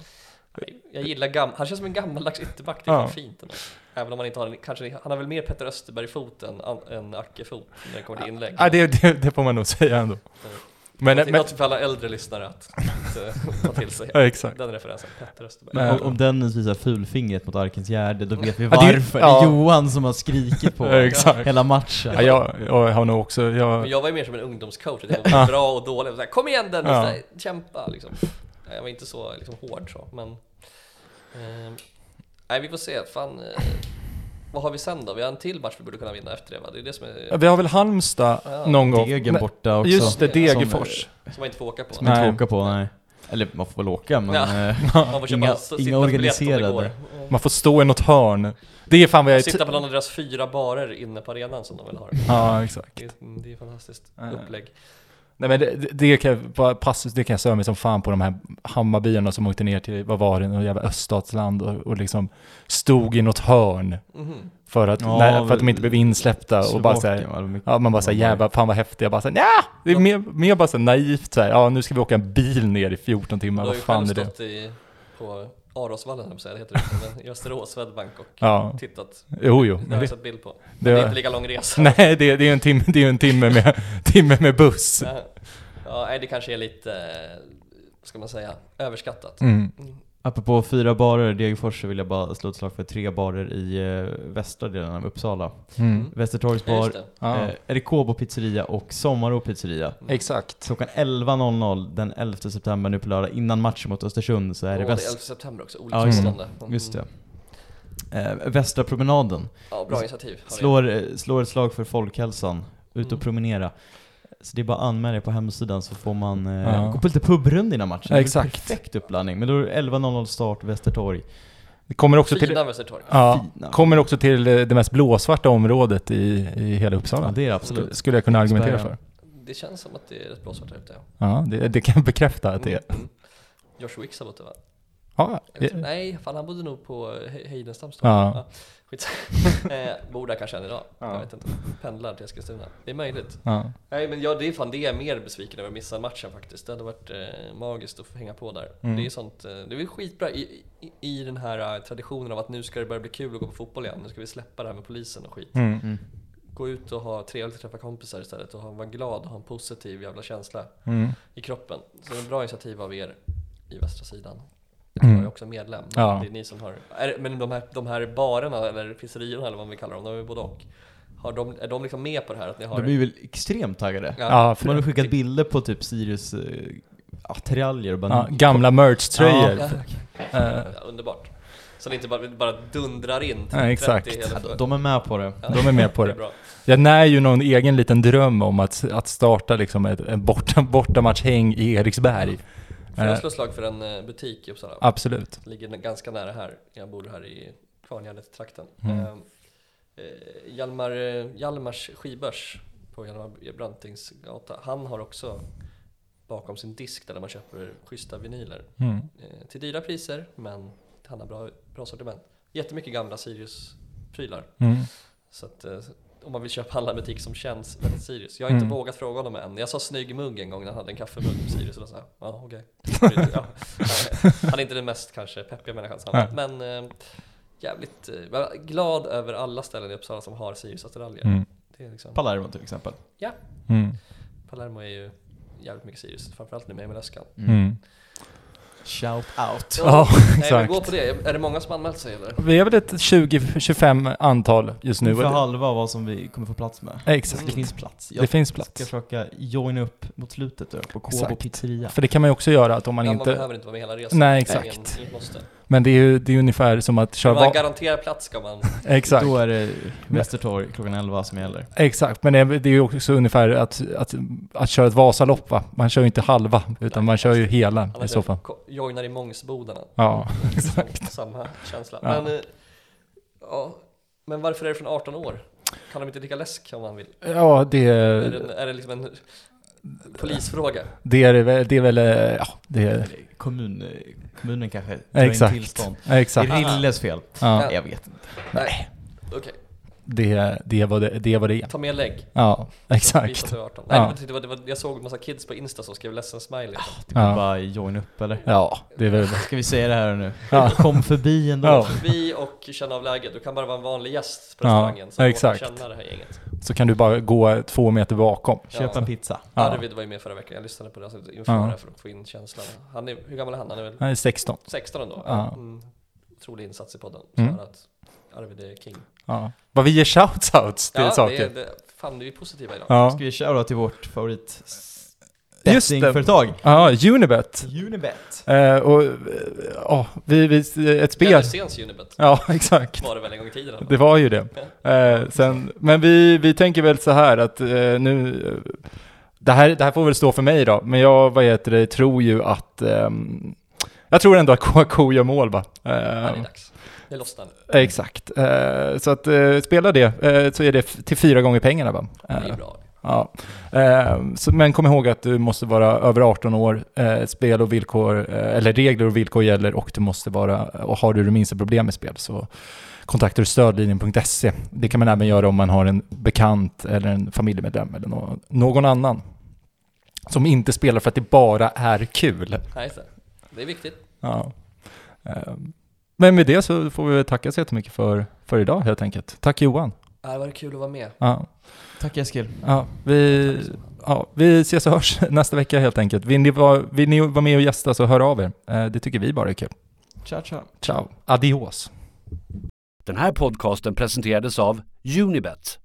Jag gillar gam... Han känns som en gammaldags ytterback, det är Ja. fint ändå. Även om han inte har, en- kanske, han har väl mer Petter Österberg-fot än, än Acke-fot när det kommer till inlägg. ja det, det, det får man nog säga ändå. Men, det är men, något för alla äldre lyssnare att, att ta till sig. ja, exakt. Den referensen, Petter Österberg. Men- Om, om Dennis visar fulfingret mot Arkens Gärde, då vet vi Ja, det- varför. Det ja. är Johan som har skrikit på Ja, hela matchen. Ja, jag, jag har nog också, jag, Men jag var ju mer som en ungdomscoach, jag var bra och dålig, och så här, kom igen Dennis, Ja. Nej, kämpa liksom. Jag var inte så liksom, hård så, men... Eh, nej, vi får se. Fan, eh, vad har vi sen då? Vi har en till match vi borde kunna vinna efter det va? Det är det som är... vi har väl Halmstad Ja. någon gång. Degen Men- borta också. Just det, Som- Degerfors. Som man inte får åka på. Som inte Nej. får åka på, nej. Eller man får väl åka, men... Ja. eh, Man får köpa Inga- inga organiserade. Man får stå i något hörn. Det är fan vad jag. Sitta på någon av deras fyra barer inne på arenan som de vill ha. Ja, exakt. Det är, det är fantastiskt Ja. upplägg. Nej men det, det- kan jag, passus, det kan jag störa mig som fan på de här Hammarbyarna som åkte ner till, vad var det, något jävla öststatsland och, och liksom stod i något hörn Mhm. för att, Ja, nej, för att de inte blev insläppta och bara såhär, ja man bara såhär jävla, fan vad häftigt, jag bara såhär ja Det är mer, mer bara så naivt såhär, ja nu ska vi åka en bil ner i 14 Du timmar, vad ju fan är det? i, på Arosvallen, jag säga, det heter det men i Västerås, Swedbank och Ja, tittat. jo jo. Det har jag det, sett bild på. det, Men det är inte lika lång resa. nej det, det är ju en timme, det är en timme med, timme med buss. Ja, nej, det kanske är lite, eh, ska man säga, överskattat. Mm. Mm. Apropå fyra barer, Degerfors, så vill jag bara slå ett slag för tre barer i eh, västra delen av Uppsala. Mm. Västertorgs bar. Ja. eh, Erikobo pizzeria och Sommaro pizzeria. Exakt. Klockan 11.00 den 11 september nu på lördag innan matchen mot Östersund så är det Åh, det är väst... 11 september också, Ja, olycksfallande. Just det. Eh, Västra promenaden. Ja, bra initiativ. Slår, eh, slår ett slag för folkhälsan. Ut och Mm. promenera. Så det är bara att anmäla er på hemsidan så får man eh, Ja. gå på lite pubrunda innan matchen. Det är Exakt. Perfekt uppladdning. Men då är det 11.00 start, Västertorg. Det kommer också till... Fina Västertorg. Ja, Fina. kommer också till eh, det mest blåsvarta området i, i hela Uppsala. Ja, det är det absolut. Skulle jag kunna argumentera för. Det känns som att det är rätt bra svart här ute. Ja, det, det kan jag bekräfta att det är. Mm. Josh Wicks har bott där va? Ja, det, Nej, fan han bodde nog på He- Heidenstams Ja. Skit. eh, bor där kanske än idag. Ja. Jag vet inte. Pendlar till Eskilstuna. Det är möjligt. ja. Nej men ja, det är fan det jag är mer besviken över att missa matchen faktiskt. Det hade varit eh, magiskt att få hänga på där. Mm. Det är sånt, eh, det är väl skitbra i, i, i den här eh, traditionen av att nu ska det börja bli kul att gå på fotboll igen. Nu ska vi släppa det här med polisen och skit. Mm. Mm. Gå ut och ha trevligt och träffa kompisar istället och vara glad och ha en positiv jävla känsla Mm. i kroppen. Så det är ett bra initiativ av er i västra sidan. Mm. Jag är också medlem. Ja. Det är ni som har... Är, men de här, de här barerna eller pizzeriorna eller vad vi kallar dem, de är både och. Har de, är de liksom med på det här att ni har... De är väl extremt taggade. Ja, för, Man har skickat bilder på typ Sirius eh, attiraljer ja, gamla merch-tröjor. Ja, Eh, ja, underbart. Så det inte bara, bara dundrar in Ja, exakt. 30 hela Ja, de är med på det. Ja, de är med på det. det. Jag när ju någon egen liten dröm om att, att starta liksom ett, en borta, bortamatchhäng i Eriksberg. Får jag slå slag för en eh, butik i Uppsala? absolut. Ligger ganska nära här. Jag bor här i Kvarngärdet-trakten. Mm. Eh, eh, Hjalmar, Hjalmars skibörs på Hjalmar Brantingsgata. Han har också bakom sin disk där man köper schyssta vinyler. Mm. Eh, till dyra priser, men han har bra, bra sortiment. Jättemycket gamla Sirius-prylar. Mm. Så att om man vill köpa handla i en butik som känns väldigt Sirius. Jag har inte Mm. vågat fråga honom än. Jag sa snygg mugg en gång när han hade en kaffemugg med Sirius och sa jag, ja okej. ja. Han är inte den mest kanske peppiga människan, så han- men eh, jävligt är glad över alla ställen i Uppsala som har Sirius-attiraljer. Mm. Liksom, Palermo till exempel. Mm. Palermo är ju jävligt mycket Sirius, framförallt nu med Emil Öskan. Mm. Shout out. Ja, Nej, men exakt. gå på det. Är det många som anmält sig eller? Vi är väl ett 20-25 antal just nu. Ungefär halva vad som vi kommer få plats med. Exakt. Det finns plats. Det finns plats. ska försöka joina upp mot slutet då, på Kåbo pizzeria. För det kan man ju också göra att om man ja, man inte... behöver inte vara med hela resan. Nej, exakt. ingen- måste. Men det är ju det är ungefär som att köra... man garanterar plats ska man exakt. Då är det Västertorg klockan 11 som gäller. Exakt, men det är, ju också ungefär att, att, att köra ett Vasalopp va? Man kör ju inte halva, utan man kör ju hela i så fall. joinar i Mångsbodarna. Ja, exakt. Samma känsla. Ja. Men, eh, ja, men varför är det från 18 år? Kan de inte dricka läsk om man vill? ja det, Är det, är det liksom en polisfråga? det, är, väl- det är väl... eh, Ja, det är... Kommun, kommunen kanske drar in Exakt. tillstånd. Exakt. Det är Rilles fel. Ja, Jag vet inte. Nej. Okej, det, det, vad det, det vad det ta med lägg. Ja, exakt. att du är 18. Nej, Ja. det var, det var, jag såg en massa kids på Insta som skrev ledsen smiley. Det går Ja. bara joina upp eller? Ja, det är väl... Ska vi säga det här nu? Ja. Kom förbi ändå. Ja. Vi och känna av läget. Du kan bara vara en vanlig gäst på Ja, restaurangen. Så exakt. känna det här gänget. Så kan du bara gå två meter bakom. Köp Ja. en pizza. Ja. Arvid var ju med förra veckan. Jag lyssnade på det alltså, inför Ja. det här för att få in känslan. Han är, hur gammal är han? Han är väl Han är 16. 16 ändå? Ja. Mm. Otrolig insats i podden. Mm. Så att Arvid är king. Ja. Vad vi ger shoutouts till ja, saker. Det, det, fan, vi är positiva idag. Ja. Ska vi köra till vårt favorit Just det. bettingföretag? Ja, Unibet. Unibet. Eh, och, eh, ja, vi, vi, ett spel. Fjädersens Unibet Ja, exakt. var det väl en gång i tiden? Det var ju det. Eh, sen, men vi, vi tänker väl så här att eh, nu, eh, det här, det här får väl stå för mig då, men jag, vad heter det, tror ju att, ehm, jag tror ändå att KK gör mål va? Ja, det är Eh, dags. Det lossnar nu. exakt. Eh, så att eh, spela det, eh, så är det till fyra gånger pengarna va? Det är Eh, bra. Ja. Eh, men kom ihåg att du måste vara över 18 år, eh, spel och villkor, eh, eller regler och villkor gäller och du måste vara, och har du det minsta problem med spel så kontaktar du stödlinjen.se. Det kan man även göra om man har en bekant eller en familjemedlem eller nå- någon annan som inte spelar för att det bara är kul. Nej, det är viktigt. Ja. Men med det så får vi tacka så jättemycket för, för idag helt enkelt. Tack Johan. Ja, det var kul att vara med. Ja. Tack Eskil. Ja, vi, ja, vi ses och hörs nästa vecka helt enkelt. Vill ni vara, vill ni vara med och gästa så hör av er. Eh, Det tycker vi bara är kul. Ciao ciao. Ciao. Adios. Den här podcasten presenterades av Unibet,